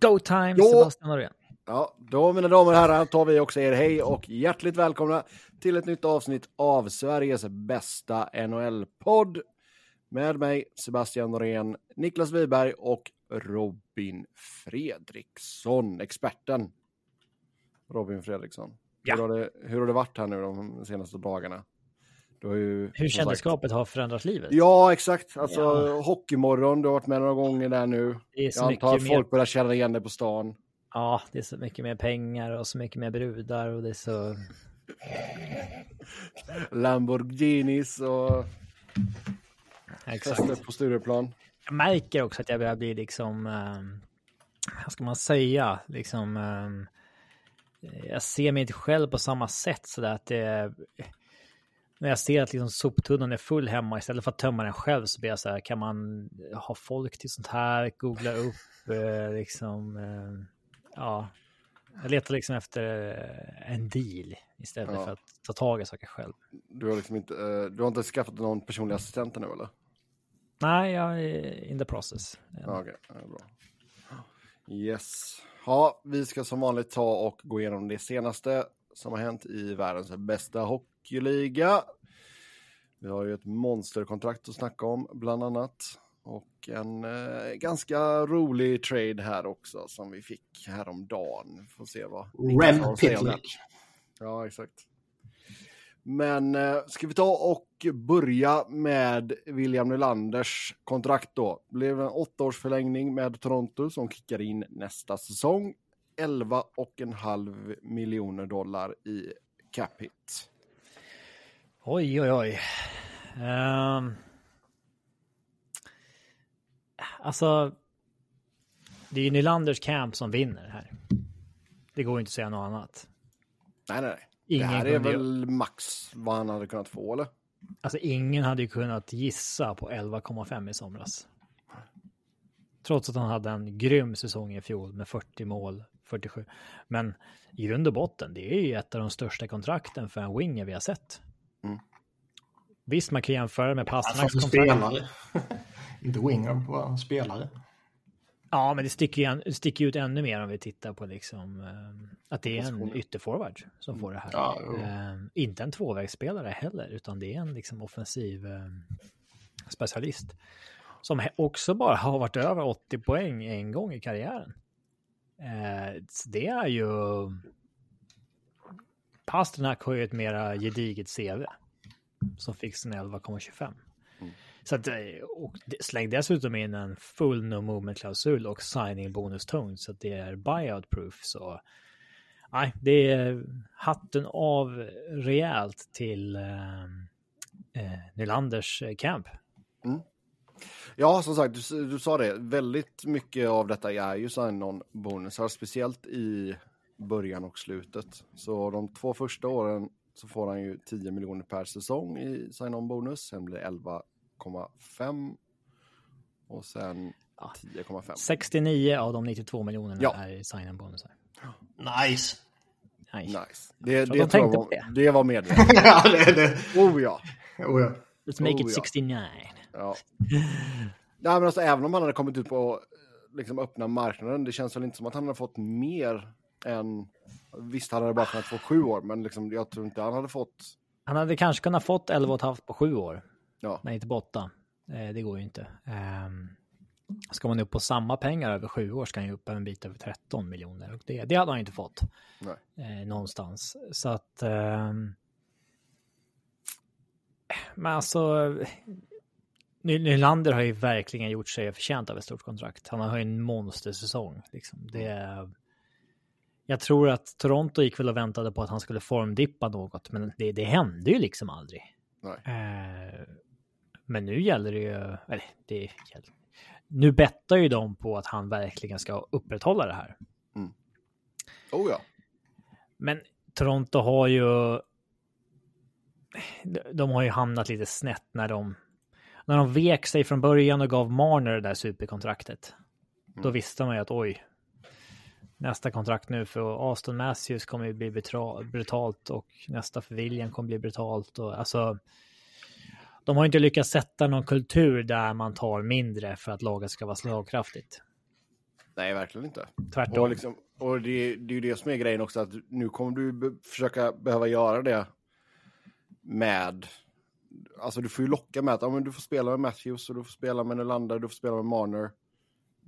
Go time, Jo. Sebastian Norén. Ja, då mina damer och herrar tar vi också er hej och hjärtligt välkomna till ett nytt avsnitt av Sveriges bästa NHL-podd. Med mig Sebastian Norén, Niklas Wiberg och Robin Fredriksson, experten. Robin Fredriksson. Ja. Hur, har det, hur har det varit här nu de senaste dagarna? Ju, Hur kändisskapet har förändrat livet. Ja, exakt. Alltså Ja. Hockeymorgon, du har varit med några gånger där nu. Det är så Jag antar att mycket mer, folk börjar känna igen dig på stan. ja, det är så mycket mer pengar och så mycket mer brudar och det är så... Lamborghinis och Exakt. fester på Stureplan. Jag märker också att jag börjar bli liksom, um, vad ska man säga, liksom, ehm, jag ser mig inte själv på samma sätt så där att det, när jag ser att liksom soptunnan är full hemma istället för att tömma den själv så blir jag så här, kan man ha folk till sånt här, googla upp, eh, liksom, eh, ja, jag letar liksom efter eh, en deal istället Ja. för att ta tag i saker själv. Du har liksom inte, eh, du har inte skaffat någon personlig assistent nu eller? Nej, jag är in the process. Okej, ja, bra. Yes. Ja, vi ska som vanligt ta och gå igenom det senaste som har hänt i världens bästa hockeyliga. Vi har ju ett monsterkontrakt att snacka om bland annat. Och en eh, ganska rolig trade här också som vi fick häromdagen. Får se vad Rem det. Pitlick. Ja, exakt. Men eh, ska vi ta och börja med William Nylanders kontrakt då. Blev en åttaårsförlängning med Toronto som kickar in nästa säsong. 11,5 miljoner dollar i cap hit. Oj, oj, oj. Ehm. alltså, det är ju Nylanders camp som vinner här. Det går inte att säga något annat. Nej, nej, nej. Ingen det här är kunde ju- väl max vad han hade kunnat få, eller? Alltså, ingen hade ju kunnat gissa på 11,5 i somras. Trots att han hade en grym säsong i fjol med 40 mål, 47. Men i grund och botten, det är ju ett av de största kontrakten för en winger vi har sett. Visst, man kan jämföra med Pasternaks kontrakt. spelare. Inte winger, bara spelare. Ja, men det sticker ju en, sticker ut ännu mer om vi tittar på liksom eh, att det är en ytterforward som får det här. Ja. Eh, inte en tvåvägsspelare heller, utan det är en liksom offensiv eh, specialist som också bara har varit över 80 poäng en gång i karriären. Så det är ju. Pasternak har ju ett mera gediget CV som fick sin 11,25. Så att, eh, och släng dessutom in en full no movement-klausul och signing bonus tung så att det är buyout proof. Så nej, det är hatten av rejält till eh, eh, Nylanders eh, camp. Ja, som sagt, du, du sa det. Väldigt mycket av detta är ju sign-on bonusar, speciellt i början och slutet. Så de två första åren så får han ju 10 miljoner per säsong i sign-on bonus. Sen blir det 11,5 och sen Ja. 10,5. 69 av de 92 miljonerna Ja. är sign bonusar. Nice. Nej. Nice. Det, det, de tror var, på det. det var medvetet. ja, det är det. Oh ja. Oh, ja. Let's make Oh, it ja. 69. ja. Nej, men alltså, även om han hade kommit ut på eh, liksom, öppna marknaden, det känns väl inte som att han hade fått mer än... Visst, han hade bara kunnat få sju år, men liksom, jag tror inte han hade fått... Han hade kanske kunnat fått 11,5 på sju år. Ja, men inte på åtta. Eh, det går ju inte. Um, ska man upp på samma pengar över sju år ska han ju upp en bit över 13 miljoner. Och det, det hade han inte fått nej. eh, någonstans. Så att... ehm, men alltså... Ny- Nylander har ju verkligen gjort sig förtjänt av ett stort kontrakt. Han har ju en monstersäsong. Liksom. Det är, jag tror att Toronto gick väl och väntade på att han skulle formdippa något, men det, det hände ju liksom aldrig. Eh, men nu gäller det ju, eller det gäller, nu bettar ju de på att han verkligen ska upprätthålla det här. Oh ja. Men Toronto har ju, de har ju hamnat lite snett när de, när de vek sig från början och gav Marner det där superkontraktet. Då visste man ju att oj, nästa kontrakt nu för Aston Matthews kommer ju bli brutalt och nästa för William kommer bli brutalt och alltså. De har inte lyckats sätta någon kultur där man tar mindre för att laget ska vara slagkraftigt. Nej, verkligen inte. Tvärtom. Och, liksom, och det, det är ju det som är grejen också, att nu kommer du be försöka behöva göra det med... Alltså du får ju locka med att ja, men du får spela med Matthews och du får spela med Nylander, du får spela med Marner.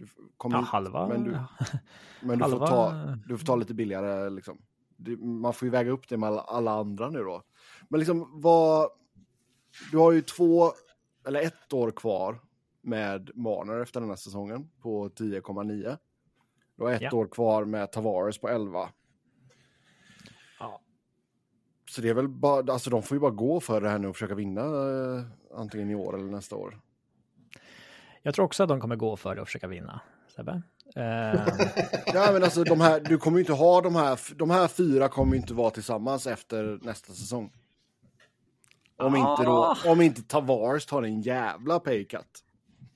Du kommer, ja, halva. Men du, men du, får halva- ta, du får ta lite billigare liksom. Du, man får ju väga upp det med alla, alla andra nu då. Men liksom vad... Du har ju två, eller ett år kvar med Marner efter den här säsongen på 10,9. Du har ett Ja. år kvar med Tavares på 11. Ja. Så det är väl bara, alltså de får ju bara gå för det här nu och försöka vinna eh, antingen i år eller nästa år. Jag tror också att de kommer gå för det och försöka vinna. Sebbe? Eh, Ja, men alltså de här, du kommer ju inte ha de här, de här fyra kommer ju inte vara tillsammans efter nästa säsong. Om inte då, Ah. om inte Tavares tar en jävla paycut.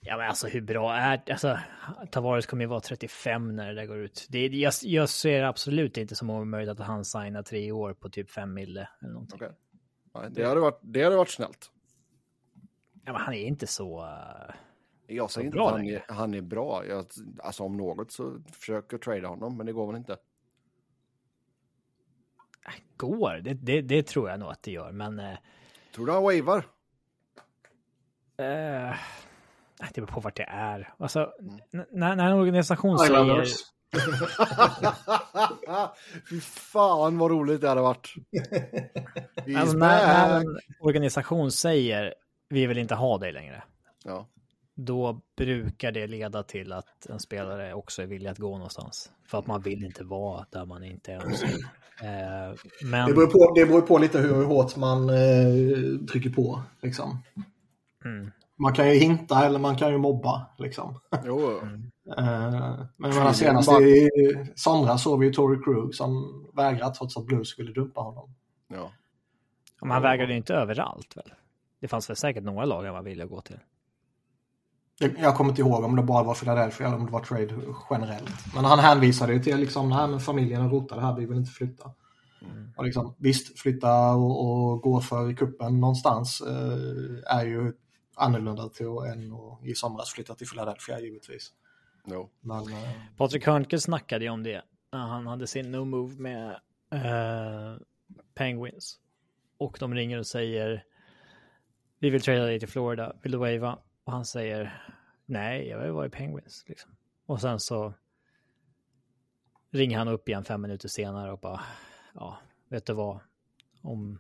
ja, men alltså hur bra är alltså, Tavares kommer ju vara 35 när det där går ut. Det, jag, jag ser absolut inte som omöjligt att han signar tre år på typ 5 mille eller någonting. Okej. Nej, det, hade varit, det hade varit snällt. Ja, men han är inte så... eh, Jag säger inte att han är, han är bra. Jag, alltså om något så försöker trada honom, men det går väl inte. går. Det, det, det tror jag nog att det gör, men... Eh, Tror du han wavar? eh, det beror på vart det är. Alltså, n- när, när en organisation säger... Islanders. Fy fan vad roligt det hade varit. Alltså, när, när en organisation säger vi vill inte ha dig längre, Ja. Då brukar det leda till att en spelare också är villig att gå någonstans. För att man vill inte vara där man inte är önskad. Eh, men... Det beror, på, det beror på lite hur hårt man eh, trycker på. Liksom. Mm. Man kan ju hinta eller man kan ju mobba. Liksom. Jo. Eh, men menar, senast i somras såg vi ju Tory Krug som vägrade trots att Blues ville dumpa honom. Ja. Men han vägrade ju inte överallt väl? Det fanns väl säkert några lag han var villig att gå till. Jag kommer inte ihåg om det bara var Philadelphia eller om det var trade generellt. Men han hänvisade ju till liksom, nej men familjen rotade här, vi vill inte flytta. Och liksom, visst, flytta och, och gå för i kuppen någonstans eh, är ju annorlunda till än att i somras flytta till Philadelphia givetvis. Jo. Men eh, Patrik Hörnqvist snackade ju om det när han hade sin no move med eh, Penguins. Och de ringer och säger vi vill trada dig till Florida, vill du wava? Och han säger nej, jag vill vara i Penguins. Liksom. Och sen så ringer han upp igen fem minuter senare och bara ja, vet du vad? Om,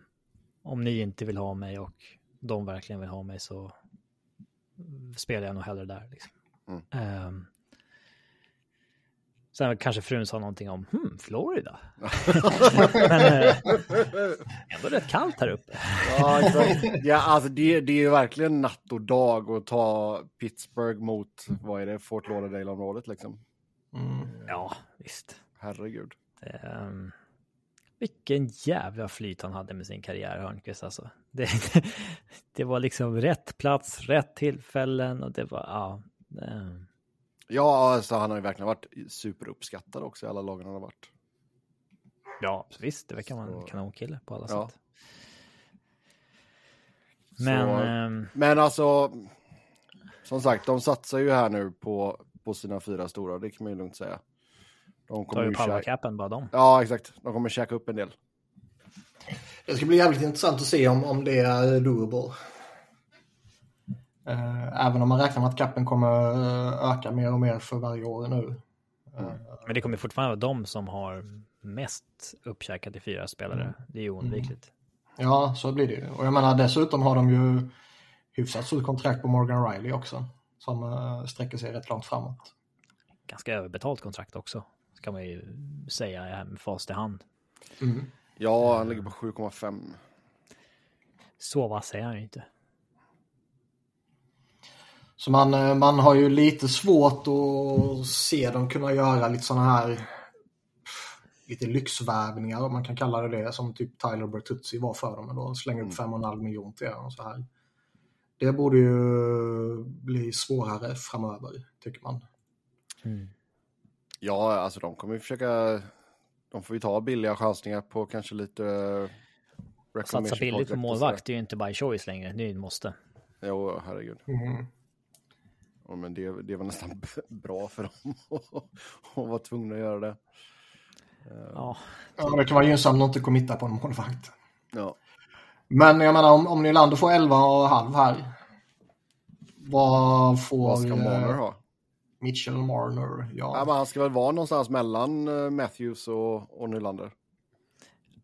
om ni inte vill ha mig och de verkligen vill ha mig så spelar jag nog hellre där. Liksom. Mm. Ehm, Sen kanske frun sa någonting om hmm, Florida. Men eh, ändå rätt kallt här uppe. Ja, exakt. ja alltså det, det är ju verkligen natt och dag att ta Pittsburgh mot, vad är det, Fort Lauderdale-området liksom. mm, Ja, visst. Herregud. Ehm, vilken jävla flyt han hade med sin karriär, Hörnqvist alltså. Det, det var liksom rätt plats, rätt tillfällen och det var, ja. ehm, Ja, alltså han har ju verkligen varit superuppskattad också i alla lagen han har varit. ja, visst, det verkar vara en kanonkille på alla Ja. sätt. Men, Så- ehm, Men alltså, som sagt, de satsar ju här nu på, på sina fyra stora, det kan man ju lugnt säga. De kommer ju powercapen bara dem. Ja, exakt. De kommer käka upp en del. Det ska bli jävligt intressant att se om, om det är doable. Eh, även om man räknar med att kappen kommer eh, öka mer och mer för varje år nu. Men det kommer fortfarande vara de som har mest uppkäkat i fyra spelare. Det är ju oundvikligt. Ja, så blir det ju. Och jag menar dessutom har de ju hyfsat stort kontrakt på Morgan Riley också. Som sträcker sig rätt långt framåt. Ganska överbetalt kontrakt också. Ska man ju säga med fast i hand. Mm. Ja, han ligger på 7,5. Så vass är han ju inte. Så man, eh, man har ju lite svårt att se dem kunna göra lite sådana här lite lyxvärvningar om man kan kalla det det som typ Tyler Bertuzzi var för dem. Då. Slänga upp 5,5 miljoner till och så här. Det borde ju bli svårare framöver, tycker man. Ja, alltså de kommer ju försöka... De får ju ta billiga chansningar på kanske lite... eh, Satsa billigt på målvakt det är ju inte by choice längre. Det är ju ett måste. Jo, herregud. Mm. Ja, men det, det var nästan bra för dem att vara tvungna att göra det. Ja, Ja, det kan vara gynnsamt att inte committa på en målvakt. Ja. Men jag menar om, om Nylander får 11,5 här. Vad får Vad ska eh, Marner ha? Mitchell Marner? Ja, Ja. men han ska väl vara någonstans mellan eh, Matthews och, och Nylander?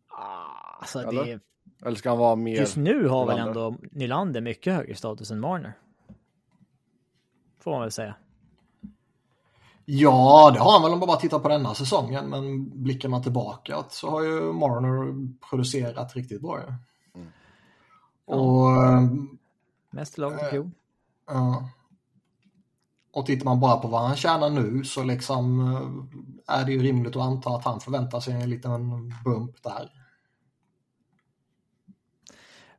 Ah, alltså Eller? det, Eller ska han vara mer... just nu har väl Nylander. ändå Nylander mycket högre status än Marner. Får man väl säga. ja, det har han väl om man bara tittar på denna säsongen. Men blickar man tillbaka så har ju Marner producerat riktigt bra. ju. Mm. Och, eh, Mest lag i fjol. ja. och tittar man bara på vad han tjänar nu så liksom eh, är det ju rimligt att anta att han förväntar sig en liten bump där.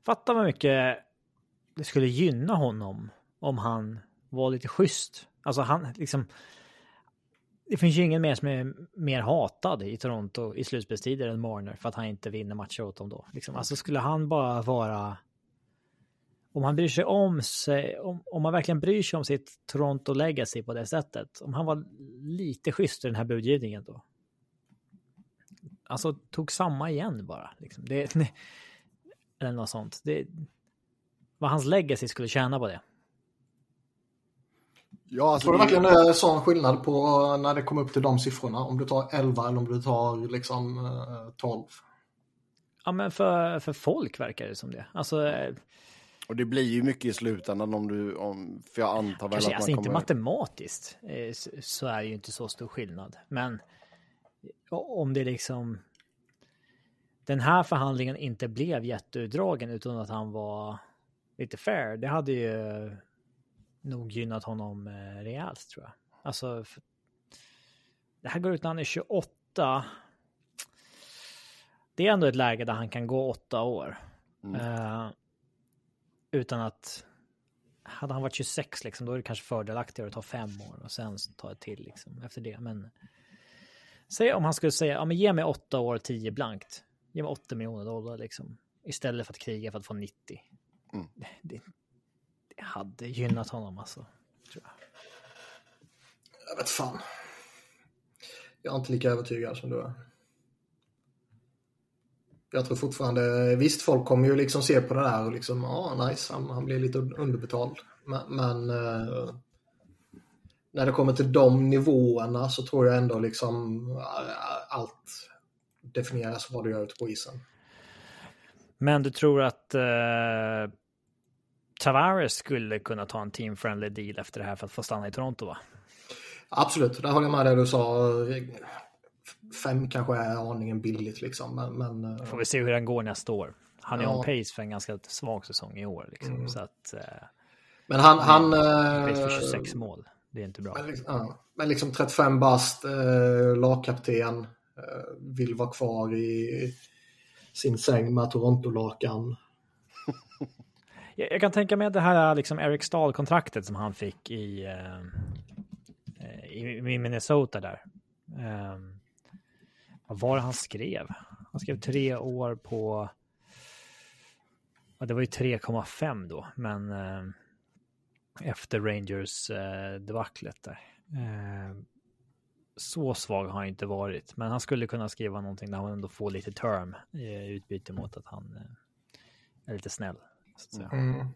Fatta vad mycket det skulle gynna honom om han var lite schysst. Alltså han liksom. Det finns ju ingen mer som är mer hatad i Toronto i slutspelstider än Marner för att han inte vinner matcher åt dem då. Liksom. Alltså skulle han bara vara. Om han bryr sig om sig, om, om man verkligen bryr sig om sitt Toronto legacy på det sättet. Om han var lite schysst i den här budgivningen då. Alltså tog samma igen bara. Liksom. Det, eller något sånt. Det, vad hans legacy skulle tjäna på det. Ja, alltså, Tror du det- verkligen det är sån skillnad på när det kommer upp till de siffrorna? Om du tar 11 eller om du tar liksom eh, 12? Ja, men för, för folk verkar det som det. Alltså, eh, Och det blir ju mycket i slutändan om du... Om, för jag antar väl kanske att alltså man inte kommer... matematiskt eh, så, är det ju inte så stor skillnad. Men om det liksom den här förhandlingen inte blev jätteutdragen utan att han var lite fair, det hade ju nog gynnat honom eh, rejält tror jag. Alltså, för, det här går ut när han är 28. Det är ändå ett läge där han kan gå åtta år. Mm. Eh, utan att hade han varit 26 liksom, då är det kanske fördelaktigare att ta fem år och sen ta ett till liksom, efter det. Men säg om han skulle säga, ja men ge mig åtta år, 10 blankt. Ge mig 80 miljoner dollar liksom. Istället för att kriga för att få 90. Mm. Det, det, hade gynnat honom alltså. Tror jag. Jag vet fan. Jag är inte lika övertygad som du är. Jag tror fortfarande, visst folk kommer ju liksom se på det där och liksom, ja nice, han, han blir lite underbetald. Men, men eh, när det kommer till de nivåerna så tror jag ändå liksom eh, allt definieras vad du gör ute på isen. Men du tror att eh, Tavares skulle kunna ta en team friendly deal efter det här för att få stanna i Toronto va? Absolut, där håller jag med det du sa. Fem kanske är aningen billigt liksom, men, men eh, Får vi se hur den går nästa år. Han är Ja. on pace för en ganska svag säsong i år. Liksom. Mm. Så att... Eh, men han... han pace för eh, 26 mål. Det är inte bra. Men liksom, ja, men liksom 35 bast, eh, lagkapten, eh, vill vara kvar i sin säng med Toronto-lakan. Jag, jag kan tänka mig att det här liksom Eric Stahl-kontraktet som han fick i, eh, i, i Minnesota där. Eh, vad var det han skrev? Han skrev tre år på... Ja, det var ju 3,5 då, men eh, efter Rangers eh, debaclet där. Eh, så svag har han inte varit, men han skulle kunna skriva någonting där han ändå får lite term eh, i utbyte mot att han eh, är lite snäll. Så att säga. Mm.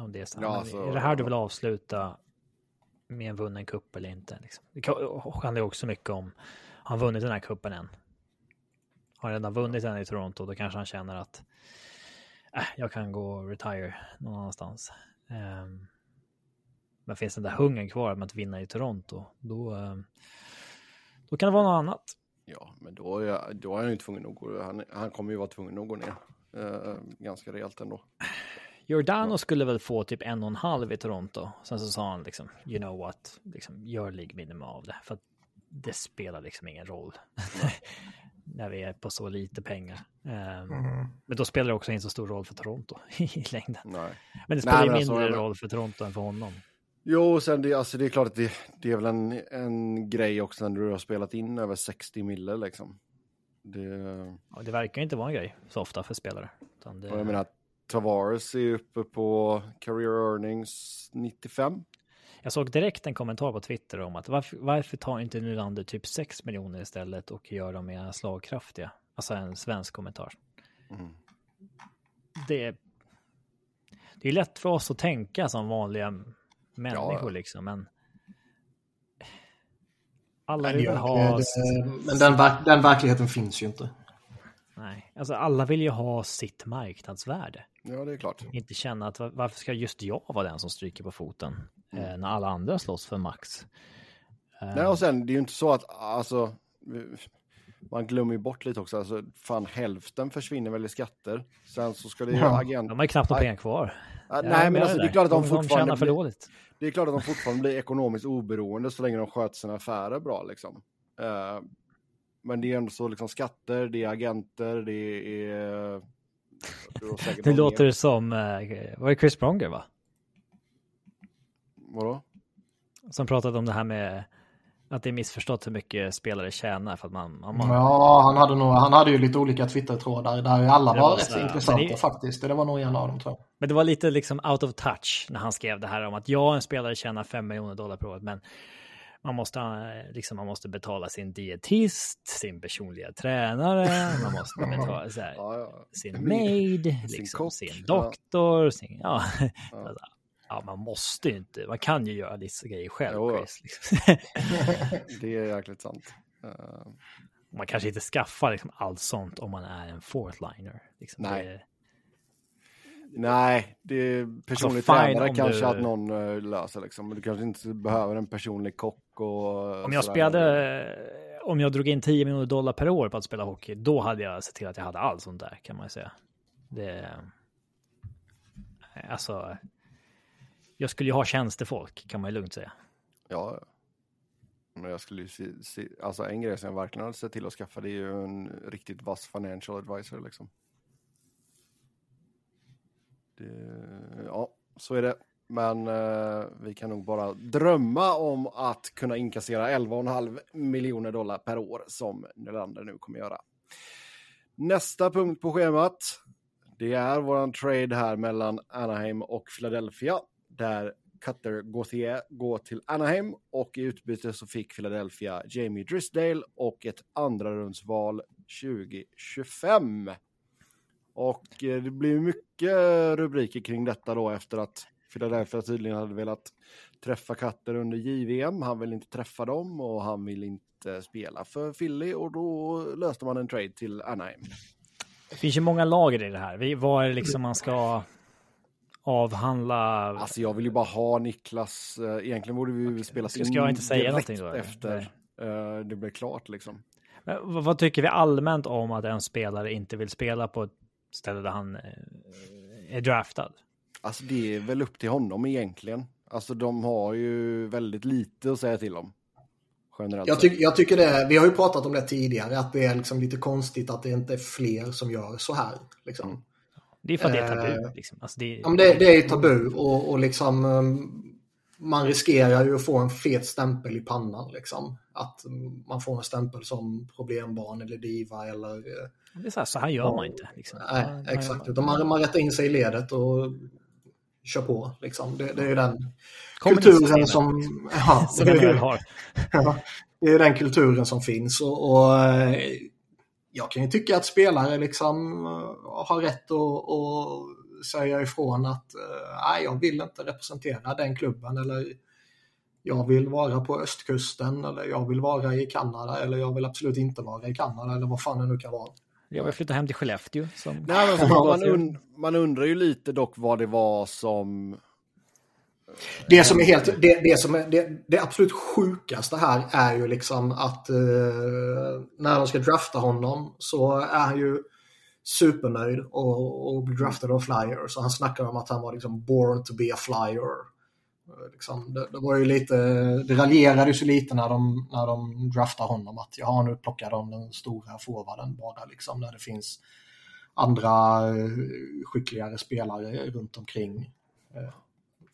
Om det är, så. Ja, alltså- är det här du vill avsluta med en vunnen kupp eller inte? Liksom? Det handlar ju också mycket om, har han vunnit den här kuppen än? Har han redan vunnit den i Toronto, då kanske han känner att äh, jag kan gå och retire någon annanstans. Ehm, men finns den där hungern kvar med att vinna i Toronto, då, ehm, då kan det vara något annat. Ja, men då är, jag, då är han ju tvungen att gå... Han, han kommer ju vara tvungen att gå ner. Eh, ganska rejält ändå. Giordano skulle väl få typ en och en halv i Toronto. Sen så sa han liksom, you know what, liksom, gör League minimum av det. För att det spelar liksom ingen roll. När vi är på så lite pengar. Ehm, Mm. Men då spelar det också inte så stor roll för Toronto i längden. Nej. Men det spelar Nej, alltså, mindre roll för Toronto än för honom. Jo, sen det, alltså det är klart att det, det är väl en, en grej också när du har spelat in över 60 mille liksom. Det, Och det verkar inte vara en grej så ofta för spelare. Utan det, jag menar, Tavares är uppe på career earnings 95. Jag såg direkt en kommentar på Twitter om att varför, varför tar inte Nylander typ 6 miljoner istället och gör dem mer slagkraftiga? Alltså en svensk kommentar. Mm. Det, det är lätt för oss att tänka som vanliga människor ja. liksom, men alla vill ha... Det, men den, den verkligheten finns ju inte. Nej, alltså alla vill ju ha sitt marknadsvärde. Ja, det är klart. Inte känna att varför ska just jag vara den som stryker på foten mm. eh, när alla andra slåss för max. Nej, och sen det är ju inte så att alltså man glömmer ju bort lite också, alltså fan hälften försvinner väl i skatter. Sen så ska det ju ja. agent... De har ju knappt några pengar kvar. Ja, nej, men alltså, det är klart att de, de fortfarande... De för dåligt. Det är klart att de fortfarande blir ekonomiskt oberoende så länge de sköter sina affärer bra liksom. Uh, men det är ändå så liksom skatter, det är agenter, det är... det låter mer. som, uh, var det Chris Pronger va? Vadå? Som pratade om det här med att det är missförstått hur mycket spelare tjänar för att man... man... Ja, han hade, nog, han hade ju lite olika Twitter-trådar där alla var, var rätt så intressanta det... faktiskt. Det var nog en av dem tror jag. Men det var lite liksom out of touch när han skrev det här om att jag, en spelare, tjänar 5 miljoner dollar per år, men man måste, liksom, man måste betala sin dietist, sin personliga tränare, man måste betala så här, ja, ja. sin maid, liksom, sin, sin doktor, ja. sin... Ja. ja, man måste ju inte, man kan ju göra vissa grejer själv. Jo, Chris, liksom. det är jäkligt sant. Uh... Man kanske inte skaffar liksom allt sånt om man är en fourth-liner. Liksom. Nej. Det... Nej, det är personlig alltså, tränare kanske du... att någon uh, löser liksom. Du kanske inte behöver en personlig kock och... Om jag spelade, om jag drog in 10 miljoner dollar per år på att spela hockey, då hade jag sett till att jag hade allt sånt där kan man ju säga. Det... Alltså, jag skulle ju ha tjänstefolk kan man ju lugnt säga. Ja, men jag skulle ju se, se, alltså en grej som jag verkligen hade sett till att skaffa det är ju en riktigt vass financial advisor liksom. Det, ja, så är det. Men eh, vi kan nog bara drömma om att kunna inkassera 11,5 miljoner dollar per år som Nylander nu kommer göra. Nästa punkt på schemat. Det är våran trade här mellan Anaheim och Philadelphia där Cutter Gauthier går till Anaheim och i utbyte så fick Philadelphia Jamie Drisdale och ett andra rundsval 2025. Och eh, det blir mycket rubriker kring detta då efter att Philadelphia tydligen hade velat träffa Cutter under JVM. Han vill inte träffa dem och han vill inte spela för Philly och då löste man en trade till Anaheim. Det finns ju många lager i det här. Vad är det liksom man ska avhandla? Alltså jag vill ju bara ha Niklas. Eh, egentligen borde vi okay. spela in ska jag inte säga någonting då, efter uh, det blev klart liksom. Men vad tycker vi allmänt om att en spelare inte vill spela på ett ställe där han uh, är draftad? Alltså det är väl upp till honom egentligen. Alltså de har ju väldigt lite att säga till om. Jag, ty jag, tycker det, vi har ju pratat om det tidigare, att det är liksom lite konstigt att det inte är fler som gör så här. Liksom. Mm. Det är för att det är tabu. Eh, liksom. Alltså det, ja, men det, det är tabu och, och liksom um, man riskerar ju att få en fet stämpel i pannan. Liksom. Att man får en stämpel som problembarn eller diva eller... Eh, det är så här, så här gör och, man inte. Liksom. Nej, exakt. Utan man, man rättar in sig i ledet och kör på. Liksom. Det, det är ju den kulturen som... Ja, det, är, ja, det är den kulturen som finns. Och, och eh, jag kan ju tycka att spelare liksom uh, har rätt att, att säga ifrån att uh, nej, jag vill inte representera den klubben eller jag vill vara på östkusten eller jag vill vara i Kanada eller jag vill absolut inte vara i Kanada eller vad fan det nu kan vara. Jag vill flytta hem till Skellefteå. Som... Nej, men man, und man undrar ju lite dock vad det var som det som är helt, det, det som är, det, det, absolut sjukaste här är ju liksom att eh, när de ska drafta honom så är han ju supernöjd och, och blir draftad av Flyer. Så han snackar om att han var liksom born to be a flyer. Liksom, det, det, var ju lite, det raljerades ju lite när de, när de draftade honom att jaha nu plockar de den stora forwarden bara liksom när det finns andra eh, skickligare spelare runt omkring. Eh,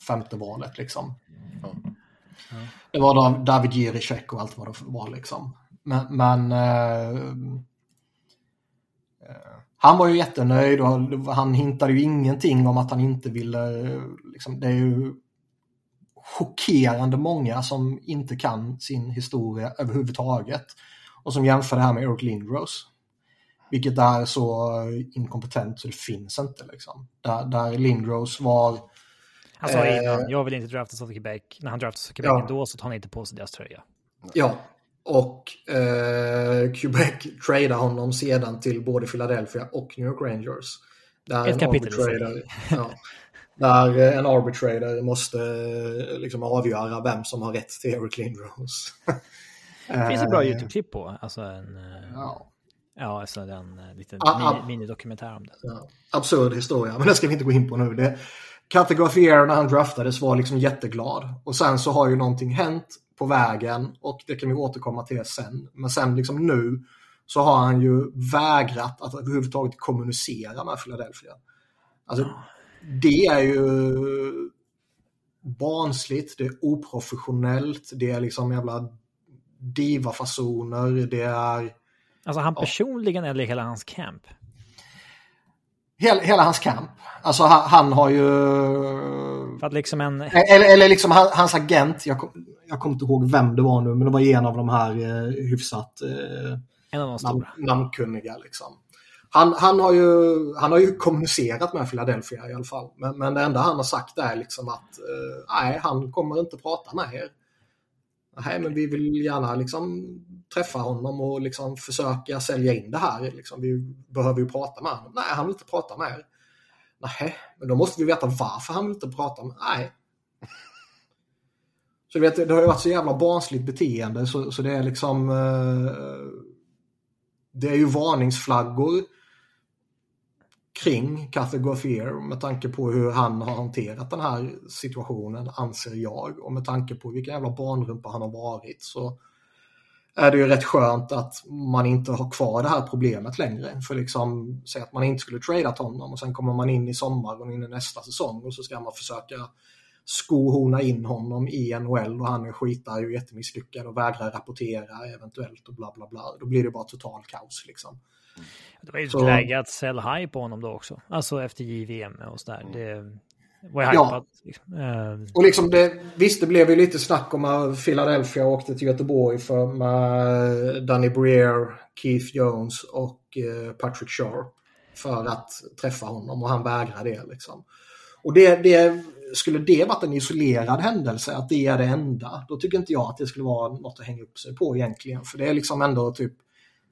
Eh, femte valet liksom. Ja. Ja. Det var David Jiricek och allt vad det var liksom. Men, men äh, han var ju jättenöjd och han hintade ju ingenting om att han inte ville, liksom, det är ju chockerande många som inte kan sin historia överhuvudtaget och som jämför det här med Eric Lindros. Vilket är så inkompetent så det finns inte liksom. Där, där Lindros var... Han sa eh, innan, jag vill inte draftas av Quebec. När han draftas av Quebec ja. ändå så tar han inte på sig deras tröja. Ja, och eh, Quebec tradar honom sedan till både Philadelphia och New York Rangers. Där Ett kapitel i ja, Där eh, en arbitrator måste eh, liksom avgöra vem som har rätt till Eric Lindros. Det finns ett bra YouTube-klipp på. Alltså en, ja. Ja, alltså en liten ah, minidokumentär om det. Ja, absurd historia, men det ska vi inte gå in på nu. Det, Category när han draftades var liksom jätteglad. Och sen så har ju någonting hänt på vägen och det kan vi återkomma till sen. Men sen liksom nu så har han ju vägrat att överhuvudtaget kommunicera med Philadelphia. Alltså, det är ju barnsligt, det är oprofessionellt, det är liksom jävla diva-fasoner, det är... Alltså han personligen ja. eller hela hans camp? Hela, hela hans camp. Alltså han, han, har ju... För att liksom en... Eller, eller liksom hans agent, jag, jag kommer inte ihåg vem det var nu, men det var en av de här eh, hyfsat eh, en av de stora. namnkunniga. Liksom. Han, han, har ju, han har ju kommunicerat med Philadelphia i alla fall. Men, men det enda han har sagt är liksom att eh, nej, han kommer inte prata med er. Nej, men vi vill gärna liksom träffa honom och liksom försöka sälja in det här. Liksom, vi behöver ju prata med honom. Nej, han vill inte prata med er. Nej, men då måste vi veta varför han vill inte prata med Nej. Så du vet, det har ju varit så jävla barnsligt beteende så, så det är liksom eh, Det är ju varningsflaggor kring Cathy Gauthier med tanke på hur han har hanterat den här situationen, anser jag. Och med tanke på vilken jävla barnrumpa han har varit så är det ju rätt skönt att man inte har kvar det här problemet längre. För liksom, säg att man inte skulle tradeat honom och sen kommer man in i sommar och in i nästa säsong och så ska man försöka skohorna in honom i NHL och han är skitar ju jättemisslyckad och vägrar rapportera eventuellt och bla bla bla. Då blir det bara total kaos liksom. Det var ju så... läge att sell high på honom då också. Alltså efter JVM och sådär. Mm. Det var ju ja. Liksom. Uh... Och liksom det, visst, det blev ju lite snack om att Philadelphia åkte till Göteborg för med Danny Breer, Keith Jones och uh, Patrick Sharp för att träffa honom och han vägrade det liksom. Och det, det, skulle det varit en isolerad händelse, att det är det enda, då tycker inte jag att det skulle vara något att hänga upp sig på egentligen. För det är liksom ändå typ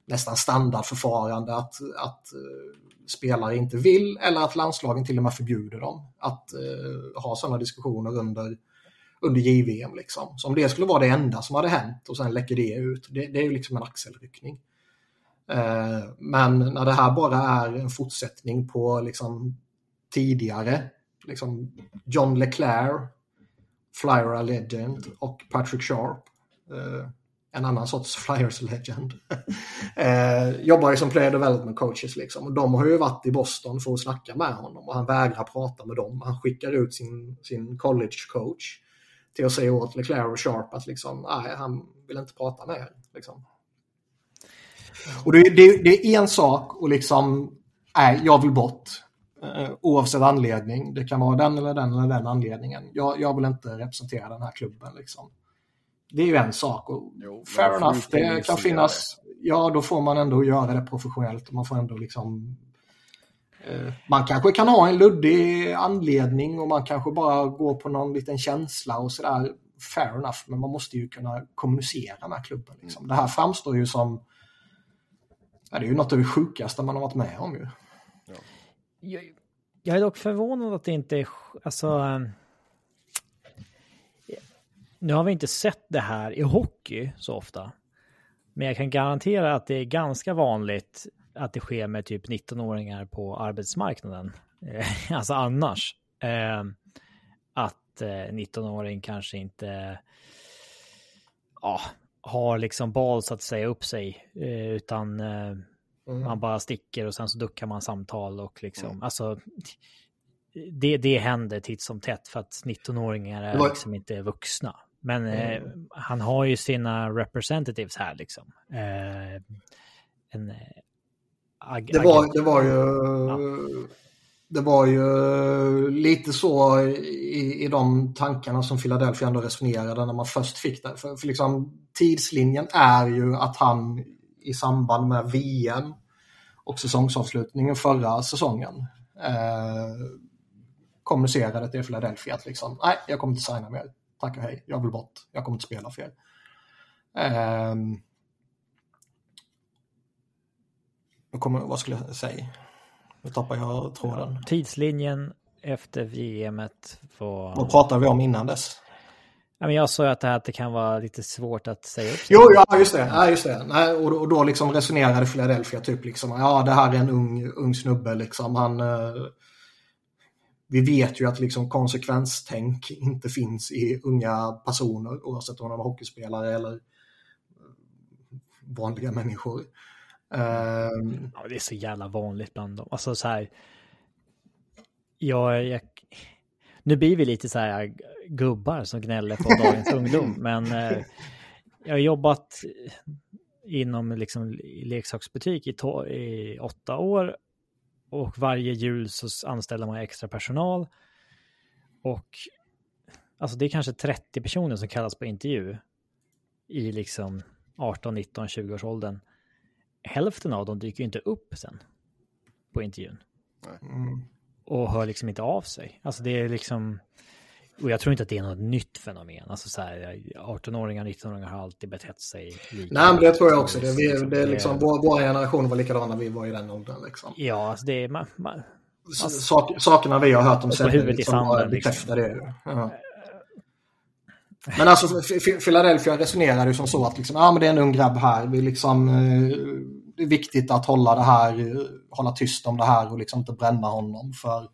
nästan standardförfarande att, att uh, spelare inte vill eller att landslagen till och med förbjuder dem att eh, ha sådana diskussioner under, under JVM. Liksom. Så om det skulle vara det enda som hade hänt och sen läcker det ut, det, det är ju liksom en axelryckning. Eh, men när det här bara är en fortsättning på liksom, tidigare, liksom John Leclerc, Flyer Legend och Patrick Sharp eh, en annan sorts Flyers legend. eh, jobbar ju som player development coaches liksom. Och de har ju varit i Boston för att snacka med honom och han vägrar prata med dem. Han skickar ut sin, sin college coach till att säga åt Leclerc och Sharp att liksom, nej, han vill inte prata med er. Liksom. Och det, det, det, är en sak och liksom, nej, jag vill bort. Eh, oavsett anledning. Det kan vara den eller den eller den anledningen. Jag, jag vill inte representera den här klubben. Liksom det är ju en sak. Och jo, fair enough, det kan finnas. Ja, då får man ändå göra det professionellt. Man får ändå liksom... Eh, man kanske kan ha en luddig anledning och man kanske bara går på någon liten känsla och sådär. Fair enough, men man måste ju kunna kommunicera med klubben. Liksom. Mm. Det här framstår ju som... Ja, det är ju något av det sjukaste man har varit med om ju. Ja. Jag, jag är dock förvånad att det inte är... Alltså, nu har vi inte sett det här i hockey så ofta. Men jag kan garantera att det är ganska vanligt att det sker med typ 19-åringar på arbetsmarknaden. Eh, alltså annars. Eh, att 19-åring eh, kanske inte ja, har liksom balls att säga upp sig. Utan mm. man bara sticker och sen så duckar man samtal och liksom. Mm. Alltså det, det händer titt som tätt för att 19-åringar är liksom inte vuxna. Men eh, mm. han har ju sina representatives här liksom. Eh, en, det, var, det var ju... Ja. Det var ju lite så i, i de tankarna som Philadelphia ändå resonerade när man först fick det. För, för liksom, tidslinjen är ju att han i samband med VM och säsongsavslutningen förra säsongen eh, kommunicerade till Philadelphia att liksom, nej, jag kommer inte signa mer. Tack och hej, jag vill bort. Jag kommer inte spela er. Eh, kommer, vad skulle jag säga? Nu tappar jag tråden. Tidslinjen efter VM var... Vad pratade vi om innan dess? jag sa ju att det, här, att det kan vara lite svårt att säga upp. Jo, ja, just det. Ja, just det. Nej, och, och då liksom resonerade Philadelphia typ liksom, ja det här är en ung, ung snubbe liksom. Han, eh, vi vet ju att liksom konsekvenstänk inte finns i unga personer oavsett om de är hockeyspelare eller vanliga människor. Um, ja, det är så jävla vanligt bland dem. Alltså så här. Jag, jag, nu blir vi lite så här gubbar som gnäller på dagens ungdom, men eh, jag har jobbat inom liksom leksaksbutik i, to- i åtta år och varje jul så anställer man extra personal. Och alltså det är kanske 30 personer som kallas på intervju i liksom 18, 19, 20 års åldern hälften av dem dyker inte upp sen på intervjun. Mm. Och hör liksom inte av sig. Alltså det är liksom, och jag tror inte att det är något nytt fenomen. Alltså så här, 18-åringar, 19-åringar har alltid betett sig lika. Nej, men det tror jag också. Det, vi, det är liksom, vår, vår generation var likadana när vi var i den åldern. Liksom. Ja, alltså det är... Man, man, alltså, Sak, sakerna vi har hört om sen liksom, liksom. bekräftar det. Ja. Men alltså Philadelphia resonerade ju som så att liksom, ah, men det är en ung grabb här. Vi liksom, eh, det är viktigt att hålla det här, hålla tyst om det här och liksom inte bränna honom. För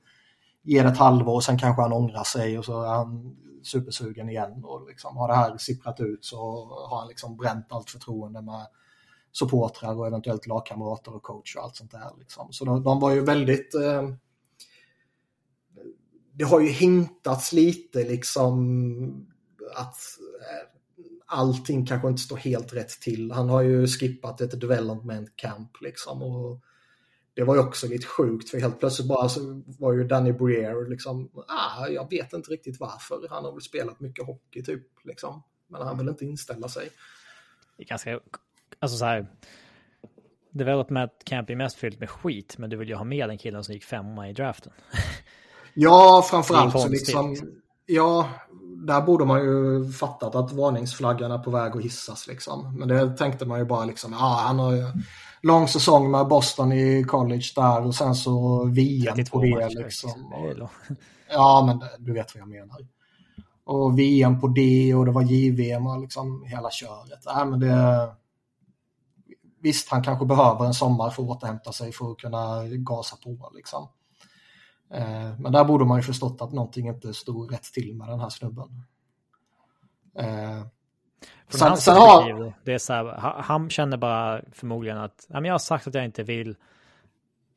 ge det ett halvår och sen kanske han ångrar sig och så är han supersugen igen. Och liksom, har det här sipprat ut så har han liksom bränt allt förtroende med supportrar och eventuellt lagkamrater och coach och allt sånt där. Liksom. Så de, de var ju väldigt eh, det har ju hintats lite liksom att eh, allting kanske inte står helt rätt till. Han har ju skippat ett development camp liksom. Och det var ju också lite sjukt för helt plötsligt bara så var ju Danny Breer liksom, ah, jag vet inte riktigt varför. Han har väl spelat mycket hockey typ liksom. Men han vill inte inställa sig. Det är ganska, alltså så här. Development camp är mest fyllt med skit, men du vill ju ha med den killen som gick femma i draften. Ja, framförallt så liksom, ja, där borde man ju fattat att varningsflaggan är på väg att hissas. Liksom. Men det tänkte man ju bara liksom, ja han har ju lång säsong med Boston i college där och sen så VM på det. Liksom. Och, ja, men du vet vad jag menar. Och VM på det och det var JVM och liksom hela köret. Äh, men det, visst, han kanske behöver en sommar för att återhämta sig för att kunna gasa på. Liksom. Eh, men där borde man ju förstått att någonting inte stod rätt till med den här snubben. Eh, Från sen, hans sen har... det är så här, han känner bara förmodligen att jag har sagt att jag inte vill,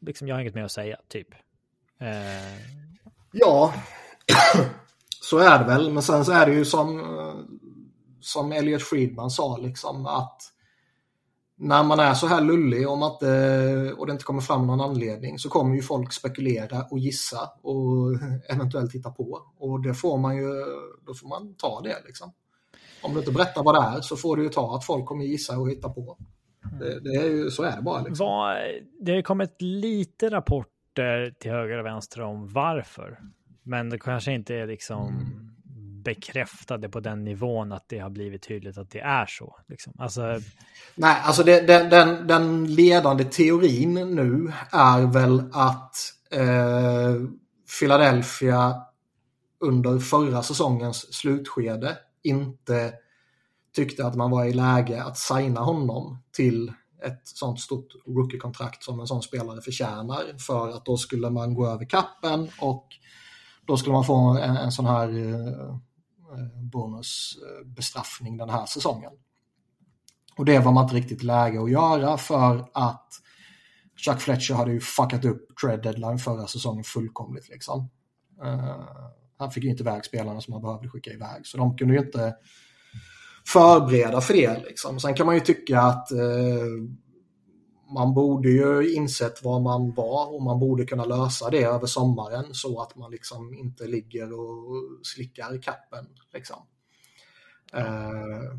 liksom, jag har inget mer att säga, typ. Eh... Ja, så är det väl. Men sen så är det ju som, som Elliot Friedman sa, liksom att när man är så här lullig om att, och det inte kommer fram någon anledning så kommer ju folk spekulera och gissa och eventuellt hitta på. Och det får man ju, då får man ta det liksom. Om du inte berättar vad det är så får du ju ta att folk kommer gissa och hitta på. Det, det är ju, så är det bara. Liksom. Var, det har kommit lite rapporter till höger och vänster om varför. Men det kanske inte är liksom mm bekräftade på den nivån att det har blivit tydligt att det är så. Liksom. Alltså... Nej, alltså det, det, den, den ledande teorin nu är väl att eh, Philadelphia under förra säsongens slutskede inte tyckte att man var i läge att signa honom till ett sånt stort rookie-kontrakt som en sån spelare förtjänar för att då skulle man gå över kappen och då skulle man få en, en sån här eh, eh bonusbestraffning den här säsongen. Och det var man inte riktigt läge att göra för att Chuck Fletcher hade ju fuckat upp trade deadline förra säsongen fullkomligt. Liksom. Eh, han fick ju inte iväg spelarna som han behövde skicka iväg. Så de kunde ju inte förbereda för det. Liksom. Sen kan man ju tycka att eh, man borde ju insett var man var och man borde kunna lösa det över sommaren så att man liksom inte ligger och slickar kappen. Liksom. Eh,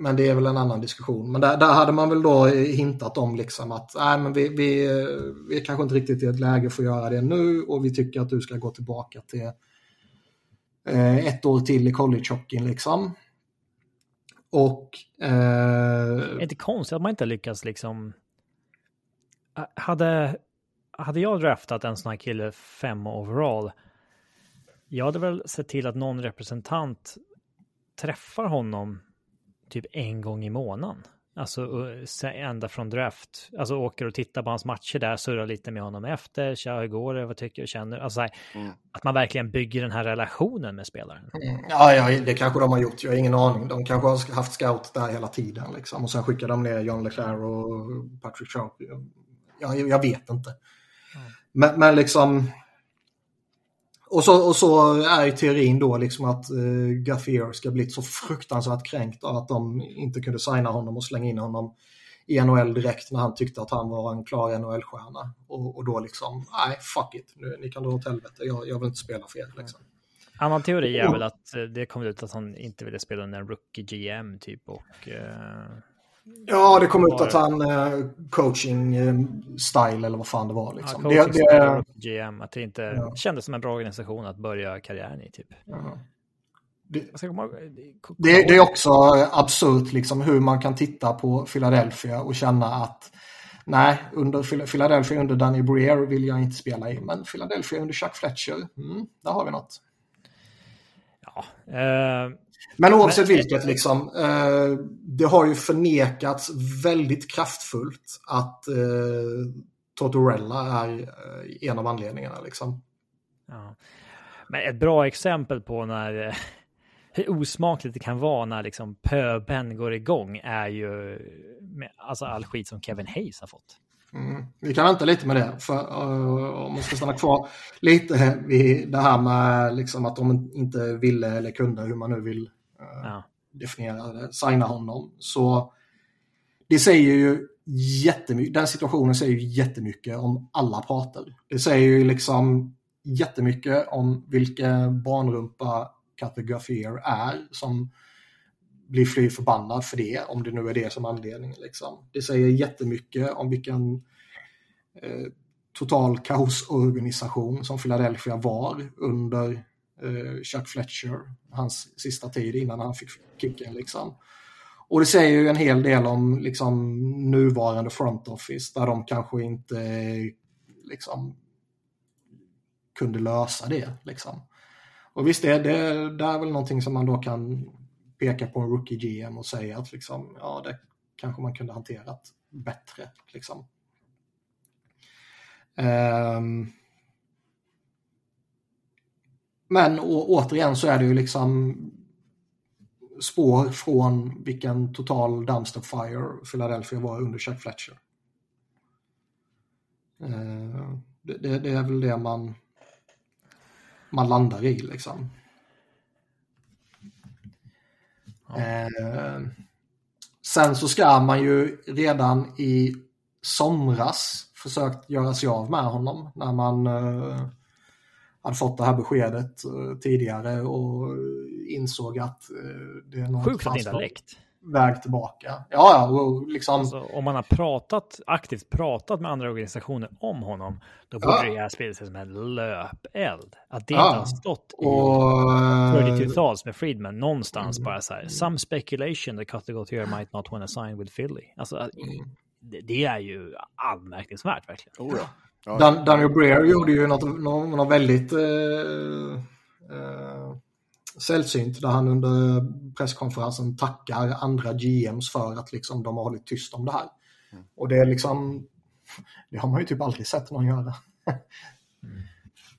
men det är väl en annan diskussion. Men där, där hade man väl då hintat om liksom att nej, men vi, vi, vi är kanske inte riktigt i ett läge för att göra det nu och vi tycker att du ska gå tillbaka till eh, ett år till i collegehockeyn liksom. Och... Eh... Det är inte konstigt att man inte lyckas liksom... Hade, hade jag draftat en sån här kille fem overall, jag hade väl sett till att någon representant träffar honom typ en gång i månaden. Alltså ända från draft. Alltså åker och tittar på hans matcher där, surrar lite med honom efter. Tja, hur går det? Vad tycker du? Känner alltså, mm. Att man verkligen bygger den här relationen med spelaren. Mm. Ja, ja, det kanske de har gjort. Jag har ingen aning. De kanske har haft scout där hela tiden. Liksom. Och sen skickar de ner John Leclerc och Patrick Sharp. Ja, jag vet inte. Mm. Men, men liksom och så, och så är ju teorin då liksom att uh, Gaffier ska bli så fruktansvärt kränkt av att de inte kunde signa honom och slänga in honom i NHL direkt när han tyckte att han var en klar NHL-stjärna. Och, och, då liksom, nej, fuck it, nu, ni kan dra åt helvete, jag, jag vill inte spela för er. Liksom. Annan teori är väl att eh, det kom ut att han inte ville spela en rookie GM typ och uh Ja, det kom ut att han eh, coaching eh, style eller vad fan det var. Liksom. Ja, det, det, GM, att det inte ja. kändes som en bra organisation att börja karriären i. Typ. Ja. Det, det, det, är också absurt liksom, hur man kan titta på Philadelphia och känna att nej, under Philadelphia under Danny Breer vill jag inte spela i, men Philadelphia under Chuck Fletcher, mm, där har vi något. Ja, eh, men oavsett men, vilket, liksom, eh, det har ju förnekats väldigt kraftfullt att eh, Tortorella är eh, en av anledningarna. Liksom. Ja. Men ett bra exempel på när eh, hur osmakligt det kan vara när liksom pöben går igång är ju med, alltså all skit som Kevin Hayes har fått. Mm. Vi kan vänta lite med det, för uh, om man ska stanna kvar lite vid det här med liksom att de inte ville eller kunde, hur man nu vill uh, ja. definiera det, signa honom. Så det säger ju jättemycket, den situationen säger ju jättemycket om alla parter. Det säger ju liksom jättemycket om vilken barnrumpa Gaffier är som blir fly förbannad för det, om det nu är det som anledningen. Liksom. Det säger jättemycket om vilken eh, total kaosorganisation som Philadelphia var under eh, Chuck Fletcher, hans sista tid innan han fick kicken. Liksom. Och det säger ju en hel del om liksom, nuvarande front office där de kanske inte liksom, kunde lösa det. Liksom. Och visst, det, det, det är väl någonting som man då kan peka på en rookie GM och säga att liksom, ja, det kanske man kunde hanterat bättre. Liksom. Um, men å, återigen så är det ju liksom spår från vilken total dumpster fire Philadelphia var under Chuck Fletcher. Uh, det, det, det, är väl det man, man landar i liksom. Eh, sen så ska man ju redan i somras försökt göra sig av med honom när man eh, hade fått det här beskedet eh, tidigare och insåg att eh, det är något Sjukt att det inte har läckt väg tillbaka. Ja, ja, och liksom... Alltså, om man har pratat, aktivt pratat med andra organisationer om honom, då borde ja. det här spelet sig som en löpeld. Att det ja. inte har stått i och... 32-tals med Friedman någonstans mm. bara så här, some speculation that Cutter Gauthier might not want to sign with Philly. Alltså, mm. det, det, är ju anmärkningsvärt verkligen. Oh, ja. Ja. Dan Daniel Breer gjorde ju något, något, något väldigt uh, uh, sällsynt där han under presskonferensen tackar andra GMs för att liksom de har hållit tyst om det här. Mm. Och det är liksom, det har man ju typ aldrig sett någon göra. Mm.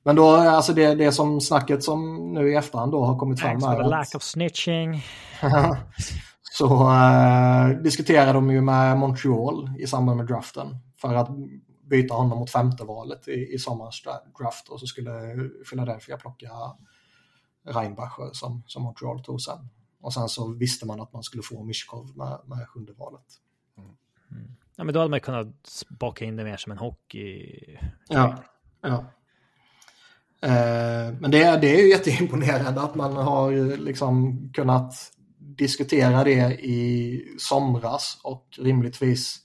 Men då, alltså det, det som snacket som nu i efterhand då har kommit fram är att... lack of snitching. så äh, diskuterade de ju med Montreal i samband med draften för att byta honom mot femte valet i, i sommarens draft och så skulle Philadelphia plocka Reinbacher som, som Montreal tog sen. Och sen så visste man att man skulle få Mishkov med, med sjunde valet. Mm. Ja, men då hade man kunnat baka in det mer som en hockey. Ja, ja. Eh, men det, det är ju jätteimponerande att man har liksom kunnat diskutera det i somras och rimligtvis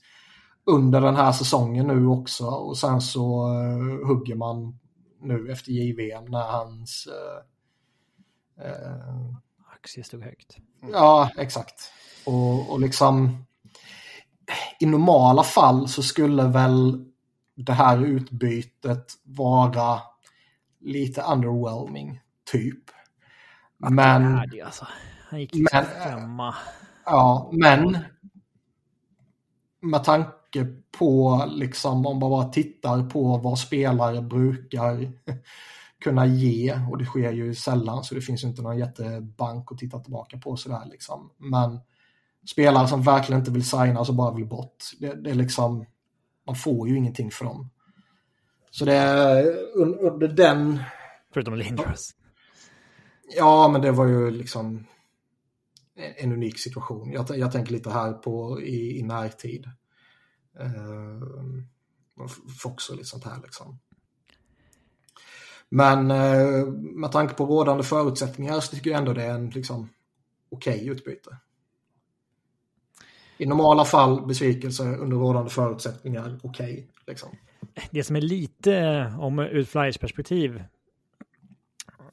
under den här säsongen nu också och sen så uh, hugger man nu efter JVM när hans uh, uh, aktie stod högt. Ja, exakt. Och, och liksom i normala fall så skulle väl det här utbytet vara lite underwhelming, typ. Men... Det är det, alltså. Han gick liksom femma. Ja, men med tanke på, liksom, om man bara tittar på vad spelare brukar kunna ge, och det sker ju sällan så det finns ju inte någon jättebank att titta tillbaka på sådär liksom. Men spelare som verkligen inte vill signa och så bara vill bort, det, det är liksom, man får ju ingenting för dem. Så det är under den... Förutom Lindros. Ja, men det var ju liksom en unik situation. Jag, jag tänker lite här på i, i närtid. Uh, Fox och lite sånt här liksom. Men eh, med tanke på rådande förutsättningar så tycker jag ändå det är en liksom, okej okay utbyte. I normala fall besvikelse under rådande förutsättningar okej. Okay, liksom. Det som är lite om ur Flyers perspektiv.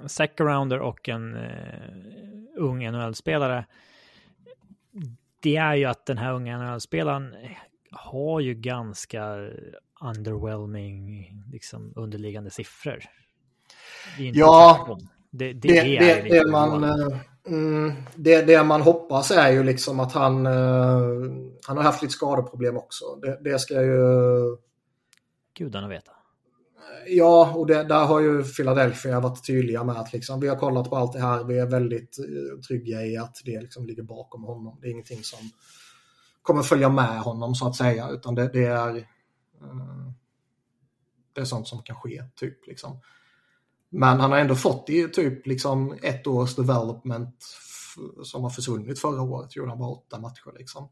Second rounder och en uh ung NHL-spelare, det är ju att den här unga NHL-spelaren har ju ganska underwhelming liksom, underliggande siffror. Det ja, det, det, det, det, det man, eh, mm, det, det man hoppas är ju liksom att han, uh, han har haft lite skadeproblem också. Det, ska ju... Gudarna veta. Ja, och det, där har ju Philadelphia varit tydliga med att liksom, vi har kollat på allt det här, vi är väldigt uh, trygga i att det liksom ligger bakom honom. Det är ingenting som kommer följa med honom så att säga, utan det, det är det är sånt som kan ske, typ. Liksom. Men han har ändå fått i typ liksom ett års development som har försvunnit förra året, gjorde han bara åtta matcher liksom.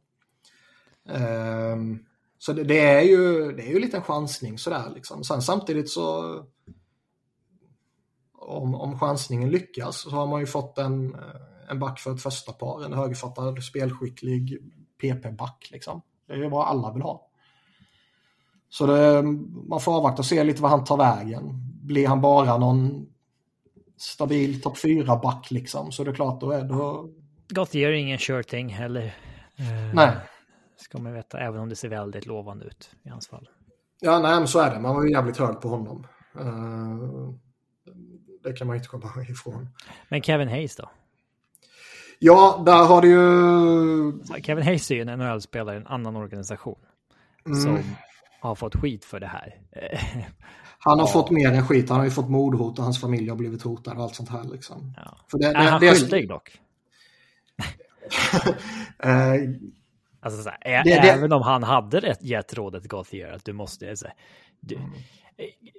Um, så det, det, är ju, det är ju lite en chansning sådär liksom. Sen samtidigt så om, om chansningen lyckas så har man ju fått en, en back för ett första par, en högerfattad, spelskicklig PP-back liksom. Det är ju vad alla vill ha. Så det, man får avvakta och se lite vad han tar vägen. Blir han bara någon stabil topp 4-back liksom så det är klart då är då... Gauthier är ingen sure thing heller. Nej. Ska man veta, även om det ser väldigt lovande ut i hans fall. Ja, nej, men så är det. Man var ju jävligt hög på honom. Uh, det kan man inte komma ifrån. Men Kevin Hayes då? Ja, där har det ju... Kevin Hayes är ju en NHL-spelare i en annan organisation. Mm. Som har fått skit för det här. Han har ja. fått mer än skit. Han har ju fått mordhot och hans familj har blivit hotad och allt sånt här. Liksom. Ja. För det, det, är han det, skyldig dock? uh, Alltså, så här, det, även om han hade rätt, gett rådet Gauthier att du måste... Så du, mm.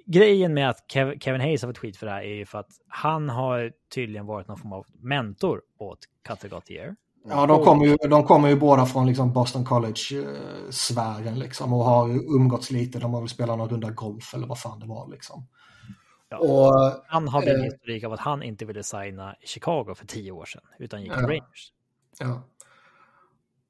Grejen med att Kev, Kevin Hayes har fått skit för det här är ju för att han har tydligen varit någon form av mentor åt Cutter Gauthier. Ja, de kommer ju, de kommer ju båda från liksom Boston College-sfären liksom, och har umgåtts lite. De har väl spelat någon runda golf eller vad fan det var. Liksom. Ja, och, han hade en eh, historik av att han inte ville signa i Chicago för tio år sedan, utan gick till ja, Rangers. Ja.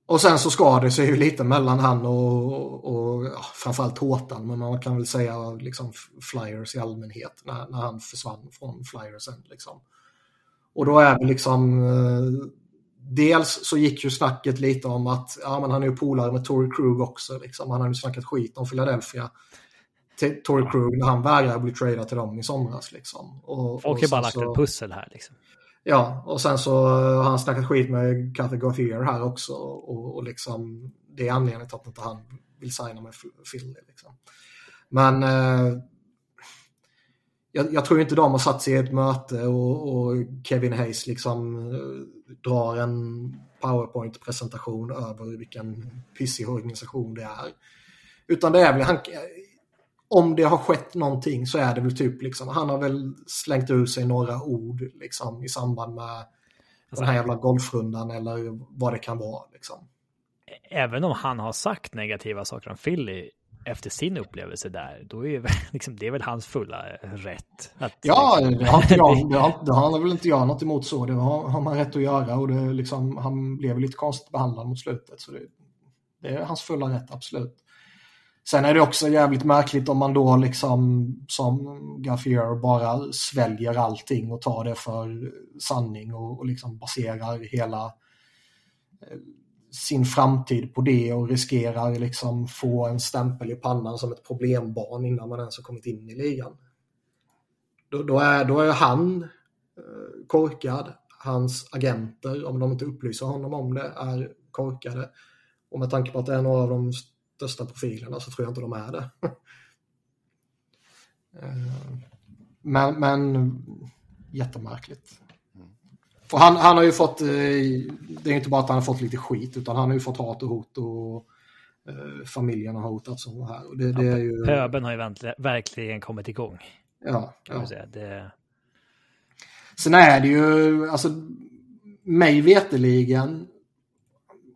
Och sen så skar det sig ju lite mellan han och, och ja, framförallt Hårtan, men man kan väl säga liksom Flyers i allmänhet när, när han försvann från Flyersen. Liksom. Och då är det liksom eh, Dels så gick ju snacket lite om att ja, men han är ju polare med Tory Krug också. Liksom. Han har ju snackat skit om Philadelphia Tory Krug när han vägrade bli tradad till dem i somras. Liksom. Och, Folk har bara lagt så... ett pussel här. Liksom. Ja, och sen så har han snackat skit med Cathy Gauthier här också och, och liksom det är anledningen till att inte han vill signa med Philly. Liksom. Men eh, jag, jag, tror inte de har satt sig i ett möte och, och Kevin Hayes liksom eh, drar en PowerPoint-presentation över vilken pissig organisation det är. Utan det är väl, han, om det har skett någonting så är det väl typ liksom, han har väl slängt ur sig några ord liksom i samband med alltså, den här jävla golfrundan eller vad det kan vara liksom. även om han har sagt negativa saker om Philly efter sin upplevelse där, då är liksom, det är väl hans fulla rätt. Att, ja, liksom... det, har inte jag, det, har, det har väl inte jag något emot så. Det har, har man rätt att göra och det, liksom, han blev lite konstigt behandlad mot slutet. Så det, det är hans fulla rätt, absolut. Sen är det också jävligt märkligt om man då liksom som Gaffier bara sväljer allting och tar det för sanning och, och liksom baserar hela sin framtid på det och riskerar liksom få en stämpel i pannan som ett problembarn innan man ens har kommit in i ligan. Då, då är, då är han eh, korkad. Hans agenter, om de inte upplyser honom om det, är korkade. Och med tanke på att det är några av de största profilerna så tror jag inte de är det. Eh, men, men jättemärkligt. Han, han har ju fått, eh, det är inte bara att han har fått lite skit utan han har ju fått hat och hot och eh, familjen har hotats och här. Och det, det är ju... Pöben har ju verkligen kommit igång. Ja. ja. Säga. Det... Sen är det ju, alltså mig veteligen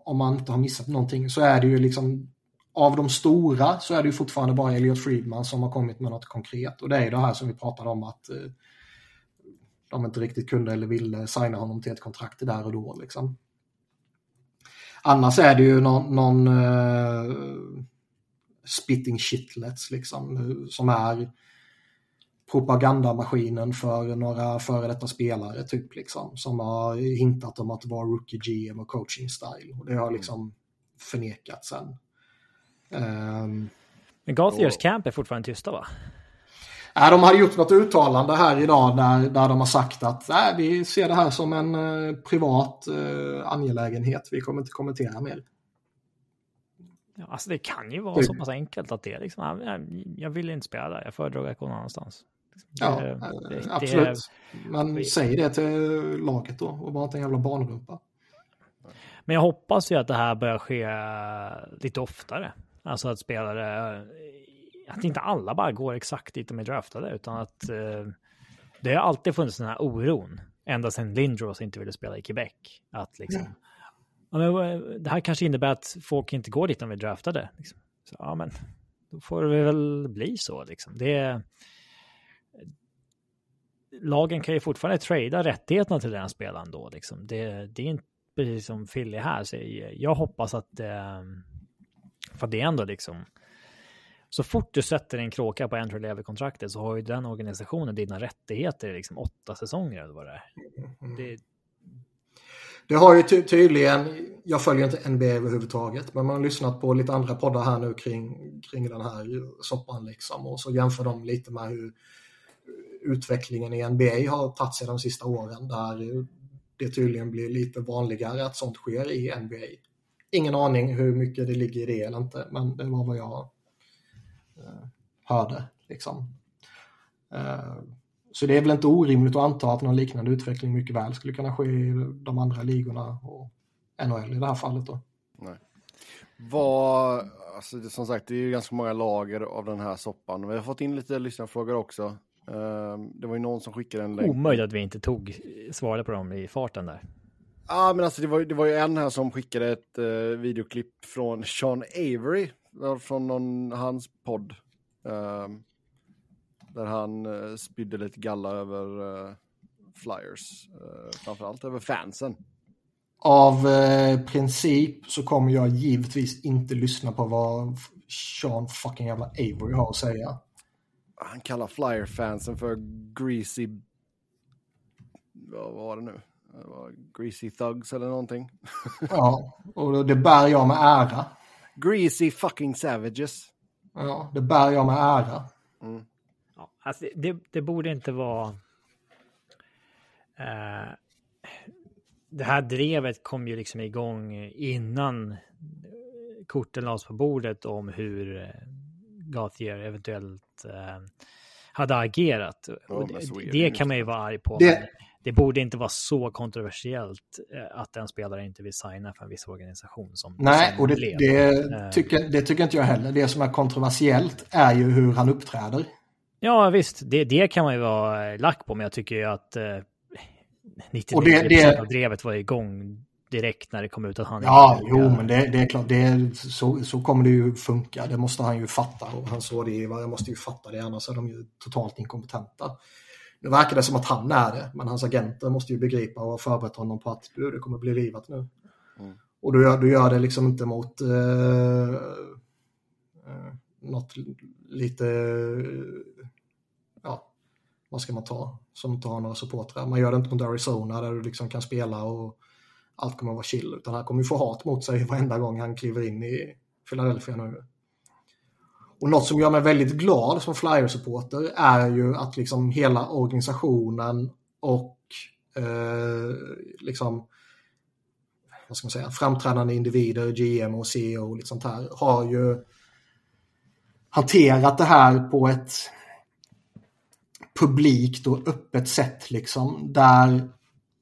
om man inte har missat någonting, så är det ju liksom av de stora så är det ju fortfarande bara Elliot Friedman som har kommit med något konkret. Och det är ju det här som vi pratade om att eh, de inte riktigt kunde eller ville signa honom till ett kontrakt där och då. Liksom. Annars är det ju någon, någon uh, spitting shitlets liksom, som är propagandamaskinen för några före detta spelare typ liksom som har hintat om att vara rookie GM och coaching style och det har liksom förnekats sen. Um, Men Gothiers och... camp är fortfarande tysta va? Ja, de har gjort något uttalande här idag där, där de har sagt att nej, vi ser det här som en eh, privat eh, angelägenhet. Vi kommer inte kommentera mer. Ja, alltså det kan ju vara det... så pass enkelt att det är liksom, jag vill inte spela där, jag föredrar att gå någon annanstans. Ja, det, det, absolut. Men det... säg det till laget då och var inte en jävla barnrumpa. Men jag hoppas ju att det här börjar ske lite oftare. Alltså att spelare, att inte alla bara går exakt dit de är draftade, utan att eh, det har alltid funnits den här oron, ända sedan Lindros inte ville spela i Quebec. Att liksom, mm. ja, men, det här kanske innebär att folk inte går dit de är draftade. Liksom. Så, ja, men då får det väl bli så. Liksom. Det, lagen kan ju fortfarande trada rättigheterna till den spelaren då. Liksom. Det, det är inte precis som Philly här säger. Jag hoppas att, eh, för det är ändå liksom, så fort du sätter en kråka på entry level-kontraktet så har ju den organisationen dina rättigheter i liksom åtta säsonger eller vad det är. Mm. Det, det har ju ty tydligen, jag följer inte NBA överhuvudtaget, men man har lyssnat på lite andra poddar här nu kring, kring den här soppan liksom och så jämför de lite med hur utvecklingen i NBA har tagit sig de sista åren där det tydligen blir lite vanligare att sånt sker i NBA. Ingen aning hur mycket det ligger i det eller inte, men det var vad jag hörde. Liksom. Eh, så det är väl inte orimligt att anta att någon liknande utveckling mycket väl skulle kunna ske i de andra ligorna och NHL i det här fallet. Då. Nej. Vad, alltså, som sagt, det är ju ganska många lager av den här soppan. Vi har fått in lite lyssnarfrågor också. Ehm, det var ju någon som skickade en länk. Omöjligt att vi inte tog, svarade på dem i farten där. Ja, ah, men alltså det var, det var ju en här som skickade ett uh, videoklipp från Sean Avery, från någon, hans podd. Uh, där han uh, spydde lite galla över uh, Flyers, uh, framförallt över fansen. Av princip så kommer jag givetvis inte lyssna på vad Sean fucking jävla Avery har att säga han kallar Flyer-fansen för greasy... Vad var det nu? Det var greasy thugs eller någonting. ja, och det bär jag med ära. Greasy fucking savages. Ja, det bär jag med ära. Mm. Ja, alltså det, det borde inte vara... Uh, det här drevet kom ju liksom igång innan korten lades på bordet om hur eh, Gauthier eventuellt eh, hade agerat. Ja, det, det, kan man ju vara arg på. Det... det borde inte vara så kontroversiellt eh, att en spelare inte vill signa för en viss organisation. Som, Nej, och det, det, eh. tycker, det tycker inte jag heller. Det som är kontroversiellt är ju hur han uppträder. Ja, visst. Det, det kan man ju vara lack på, men jag tycker ju att eh, 99% det, det... av drevet var igång direkt när det kom ut att han... Ja, jo, men det, det är klart, det är, så, så kommer det ju funka. Det måste han ju fatta och hans rådgivare måste ju fatta det, annars är de ju totalt inkompetenta. Nu verkar det som att han är det, men hans agenter måste ju begripa och ha förberett honom på att du, det kommer bli livat nu. Mm. Och du gör, du gör det liksom inte mot eh, eh, något lite, ja, vad ska man ta, som inte har några supportrar. Man gör det inte mot Arizona där du liksom kan spela och allt kommer att vara chill, utan han kommer ju få hat mot sig varenda gång han kliver in i Philadelphia nu. Och något som gör mig väldigt glad som Flyers-supporter är ju att liksom hela organisationen och eh, liksom vad ska man säga, framträdande individer, GM och CEO och lite sånt här, har ju hanterat det här på ett publikt och öppet sätt liksom. Där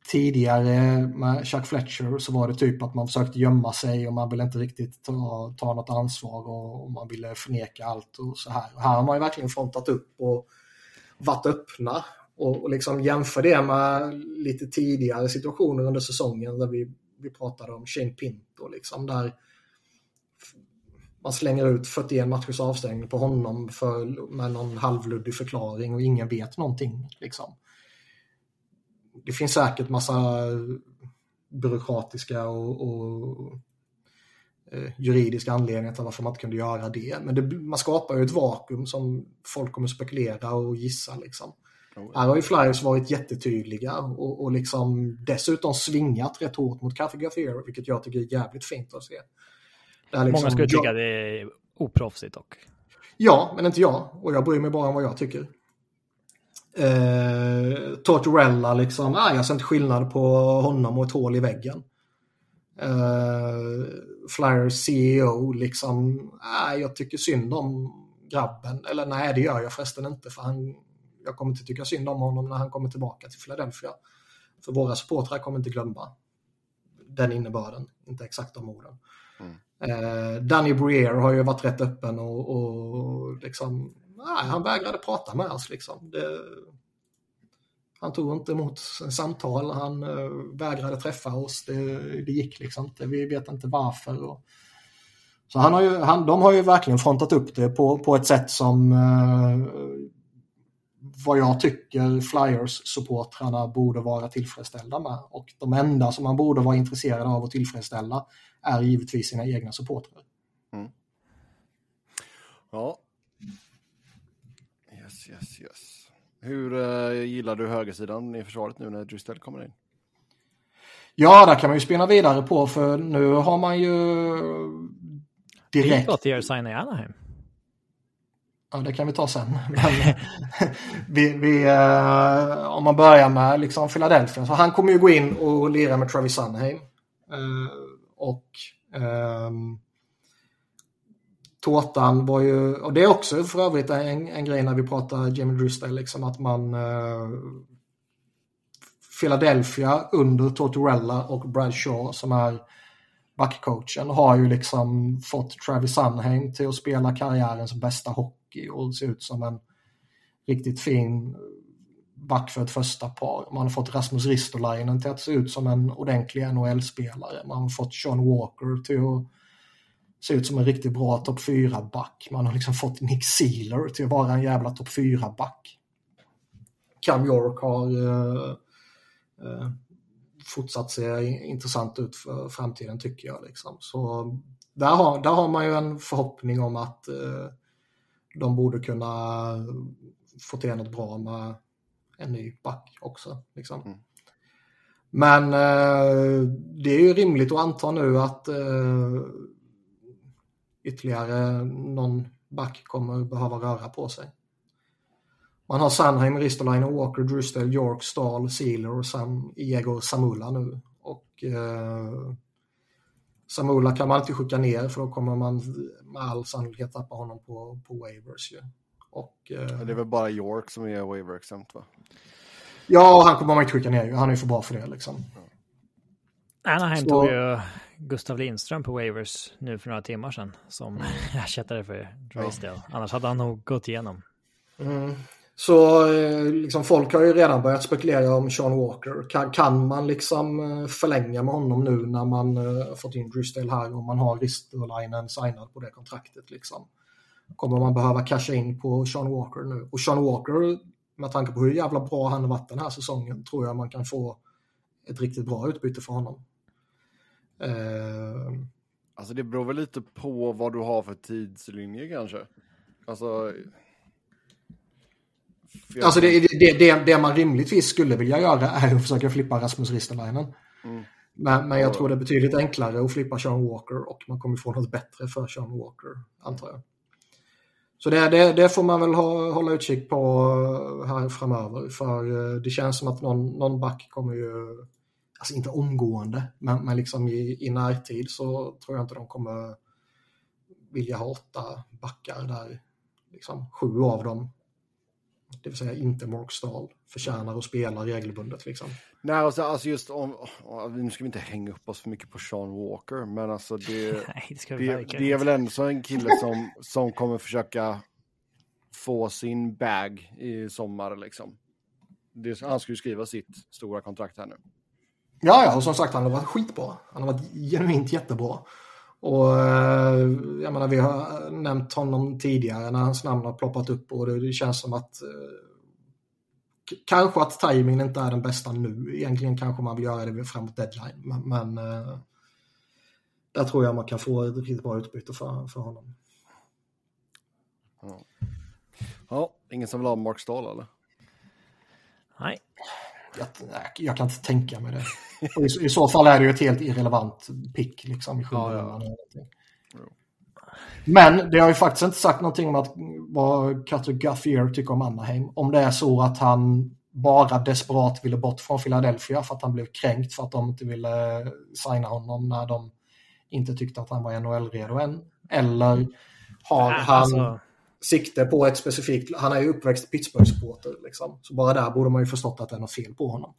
tidigare med Chuck Fletcher så var det typ att man försökte gömma sig och man ville inte riktigt ta, ta något ansvar och, och man ville förneka allt och så här. Och här har man ju verkligen frontat upp och varit öppna och, och liksom jämför det med lite tidigare situationer under säsongen där vi, vi pratade om Shane Pinto liksom där man slänger ut 41 matchers avstängning på honom för, med någon halvluddig förklaring och ingen vet någonting. Liksom det finns säkert massa byråkratiska och, och eh, juridiska anledningar till varför man inte kunde göra det. Men det, man skapar ju ett vakuum som folk kommer spekulera och gissa. Liksom. Oh. Här har ju Flyers varit jättetydliga och, och liksom dessutom svingat rätt hårt mot Cathy Gauthier, vilket jag tycker är jävligt fint att se. Liksom, Många skulle tycka det är oproffsigt dock. Ja, men inte jag. Och jag bryr mig bara om vad jag tycker. Eh, Tortorella liksom, ah, jag ser inte skillnad på honom och ett hål i väggen. Eh, Flyers CEO liksom, ah, jag tycker synd om grabben. Eller nej, det gör jag förresten inte för han, jag kommer inte tycka synd om honom när han kommer tillbaka till Philadelphia. För våra supportrar kommer inte glömma den innebörden, inte exakt de orden. Mm. Eh, Danny Breer har ju varit rätt öppen och, och liksom nej, han vägrade prata med oss. Liksom. Det, han tog inte emot samtal, han uh, vägrade träffa oss. Det, det gick liksom inte, vi vet inte varför. Och, så han har ju, han, de har ju verkligen frontat upp det på, på ett sätt som uh, vad jag tycker Flyers-supportrarna borde vara tillfredsställda med. Och de enda som man borde vara intresserad av att tillfredsställa är givetvis sina egna supportrar. Mm. Ja, Yes, yes, yes. Hur uh, gillar du högersidan i försvaret nu när Dristel kommer in? Ja, där kan man ju spinna vidare på för nu har man ju direkt... Låt er signa i Anaheim. Ja, det kan vi ta sen. Men, vi, vi, uh, om man börjar med liksom Philadelphia, så han kommer ju gå in och lira med Travis Sunheim. Uh, och um, tårtan var ju, och det är också för övrigt en, en grej när vi pratar Jamie Drysdale, liksom att man eh, Philadelphia under Tortorella och Brad Shaw som är backcoachen har ju liksom fått Travis Sunheim till att spela karriärens bästa hockey och se ut som en riktigt fin back för ett första par. Man har fått Rasmus Ristolainen till att se ut som en ordentlig NHL-spelare. Man har fått Sean Walker till att ser ut som en riktigt bra topp 4-back. Man har liksom fått Nick Sealer till att vara en jävla topp 4-back. Cam York har uh, uh, fortsatt se intressant ut för framtiden tycker jag. Liksom. Så där har, där har man ju en förhoppning om att uh, de borde kunna få till något bra med en ny back också. Liksom. Mm. Men det är ju rimligt att anta nu att ytterligare någon back kommer behöva röra på sig. Man har Sandheim, Ristolainen, Walker, Drustel, York, Stahl, Sealer och Sam, Igor Samula nu. Och eh, Samula kan man inte skicka ner för då kommer man med all sannolikhet tappa honom på, på waivers ju. Och, eh, det är väl bara York som är waiver-exempt va? Ja, han kommer man inte skicka ner Han är för bra för det liksom. Ja. Anaheim Så... tog ju Gustav Lindström på Waivers nu för några timmar sedan som ersättare för Drysdale. Ja. Annars hade han nog gått igenom. Mm. Så eh, liksom, folk har ju redan börjat spekulera om Sean Walker. Kan, kan man liksom eh, förlänga med honom nu när man uh, fått in Drysdale här och man har Ristolainen signad på det kontraktet liksom? Kommer man behöva casha in på Sean Walker nu? Och Sean Walker, med tanke på hur jävla bra han har varit den här säsongen, tror jag man kan få ett riktigt bra utbyte för honom. Uh... Alltså det beror väl lite på vad du har för tidslinje kanske. Alltså Alltså det, det, det, det, man rimligtvis skulle vilja göra är att försöka flippa Rasmus Ristolainen. Mm. Men, men jag tror det är betydligt enklare att flippa Sean Walker och man kommer få något bättre för Sean Walker, antar jag. Så det, det, det får man väl ha, hålla utkik på här framöver. För eh, det känns som att någon, någon back kommer ju, alltså inte omgående, men, men liksom i, i närtid så tror jag inte de kommer vilja ha åtta backar där liksom sju av dem det vill säga inte Mark Stahl, förtjänar att spela regelbundet. Liksom. Nej, alltså, alltså just om, nu ska vi inte hänga upp oss för mycket på Sean Walker, men alltså det, Nej, det, det, det är väl ändå en kille som, som kommer försöka få sin bag i sommar liksom. Det, han ska ju skriva sitt stora kontrakt här nu. Ja, ja, och som sagt han har varit skitbra. Han har varit genuint jättebra. Och eh, jag menar, vi har nämnt honom tidigare när hans namn har ploppat upp och det, det känns som att eh, kanske att tajmingen inte är den bästa nu. Egentligen kanske man vill göra det framåt deadline. Men, men eh, där tror jag man kan få ett riktigt bra utbyte för, för honom. Ja. ja, ingen som vill ha Mark Stahl eller? Nej. Jag, jag, kan inte tänka mig det. I, I, så fall är det ju ett helt irrelevant pick liksom i ja, ja. Men det har ju faktiskt inte sagt någonting om att, vad Cutter Guffier tycker om Anaheim. Om det är så att han bara desperat ville bort från Philadelphia för att han blev kränkt för att de inte ville signa honom när de inte tyckte att han var NHL-redo än. Eller har äh, han alltså... sikte på ett specifikt, han är ju uppväxt Pittsburgh-supporter liksom. Så bara där borde man ju förstått att det är något fel på honom.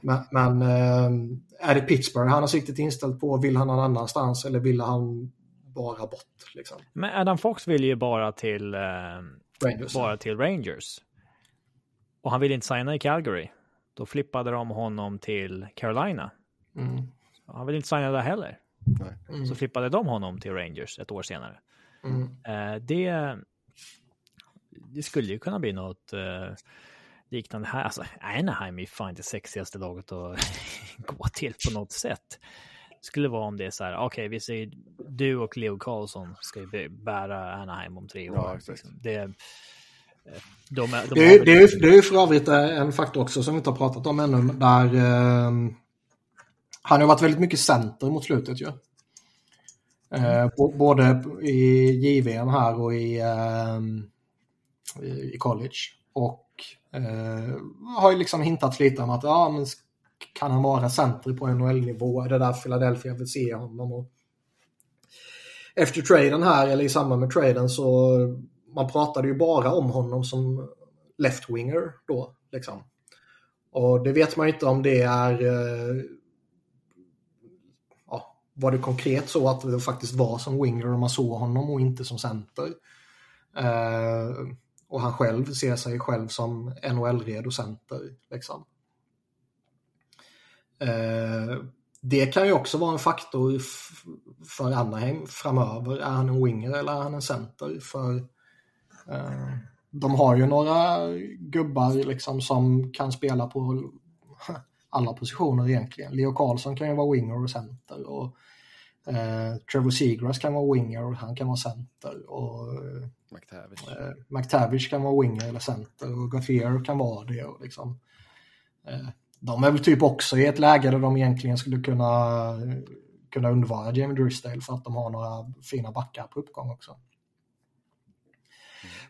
Men, men eh, är det Pittsburgh han har siktet inställt på? Vill han någon annanstans eller vill han bara bort? Liksom? Men Adam Fox vill ju bara till, eh, Rangers. bara till Rangers. Och han vill inte signa i Calgary. Då flippade de honom till Carolina. Mm. Han vill inte signa där heller. Mm. Så flippade de honom till Rangers ett år senare. Mm. Eh, det, det skulle ju kunna bli något eh, liknande här. Alltså, Anaheim är fan det sexigaste laget att gå till på något sätt. Det skulle vara om det är så här, okej, okay, vi säger du och Leo Karlsson ska ju bära Anaheim om tre år. Ja, liksom. det, eh, de, de det, är, det, är, det är för övrigt eh, en faktor också som vi inte har pratat om ännu, där eh, han har varit väldigt mycket center mot slutet ju. Eh, både i JVM här och i, eh, i college. Och Eh, har ju liksom hintat lite om att ja, men kan han vara center på NHL-nivå? Är det där Philadelphia vill se honom? Och efter traden här, eller i samband med traden, så man pratade ju bara om honom som left-winger då. Liksom. Och det vet man ju inte om det är eh, ja, var det konkret så att det faktiskt var som winger och man såg honom och inte som center. Eh, och han själv ser sig själv som NHL-redo center. Liksom. Eh, det kan ju också vara en faktor för Anaheim framöver. Är han en winger eller är han en center? För eh, de har ju några gubbar liksom som kan spela på alla positioner egentligen. Leo Karlsson kan ju vara winger och center. Och, eh, Trevor Seagrass kan vara winger och han kan vara center. Och, eh, McTavish. Eh, McTavish kan vara winger eller center och Gaffier kan vara det. Och liksom, eh, de är väl typ också i ett läge där de egentligen skulle kunna, kunna undvara Jamie Drysdale för att de har några fina backar på uppgång också. Mm.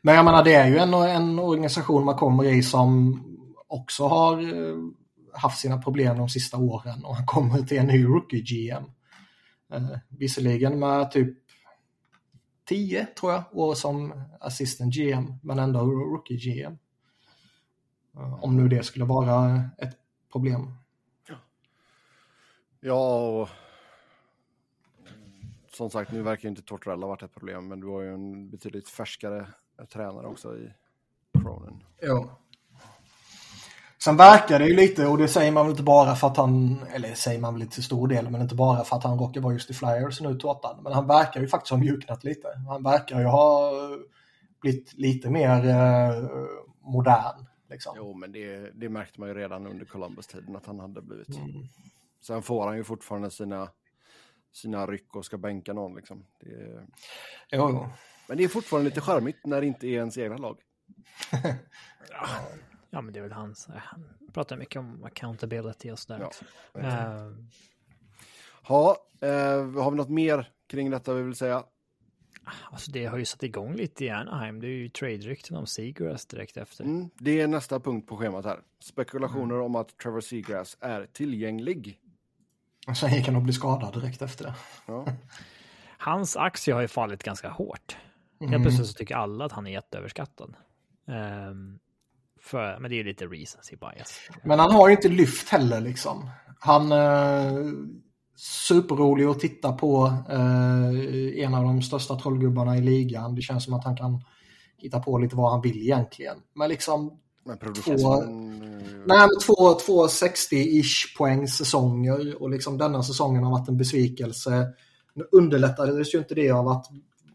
Men jag menar det är ju en, en organisation man kommer i som också har eh, haft sina problem de sista åren och han kommer till en ny rookie GM. Eh, visserligen med typ 10 tror jag år som assistant GM men ändå rookie GM. Eh, om nu det skulle vara ett problem. Ja, och som sagt nu verkar inte Tortorella varit ett problem men du har ju en betydligt färskare tränare också i Cronin. Jo. Sen verkar det ju lite, och det säger man väl inte bara för att han, eller säger man väl till stor del, men inte bara för att han råkar vara just i Flyers nu, Tårtan. Men han verkar ju faktiskt ha mjuknat lite. Han verkar ju ha blivit lite mer eh, modern. Liksom. Jo, men det, det märkte man ju redan under Columbus-tiden att han hade blivit. Mm. Sen får han ju fortfarande sina, sina ryck och ska bänka någon. Liksom. Det, jo, jo. Men det är fortfarande lite charmigt när det inte är ens egna lag. ja. Ja, men det är väl hans. Han pratar mycket om accountability och sådär. Ja, uh... ha, uh, har vi något mer kring detta vi vill säga? Alltså det har ju satt igång lite i Anaheim. Det är ju trade-rykten om Seagrass direkt efter. Mm, det är nästa punkt på schemat här. Spekulationer mm. om att Trevor Seagrass är tillgänglig. Och sen gick han och blev skadad direkt efter det. Ja. Hans aktie har ju fallit ganska hårt. Helt mm. plötsligt så tycker alla att han är jätteöverskattad. Um, för, men det är lite recency bias. Men han har ju inte lyft heller liksom. Han... Uh superrolig att titta på. Eh, en av de största trollgubbarna i ligan. Det känns som att han kan hitta på lite vad han vill egentligen. Men liksom men två, nej, två, två 60-ish poäng säsonger och liksom denna säsongen har varit en besvikelse. Nu underlättades ju inte det av att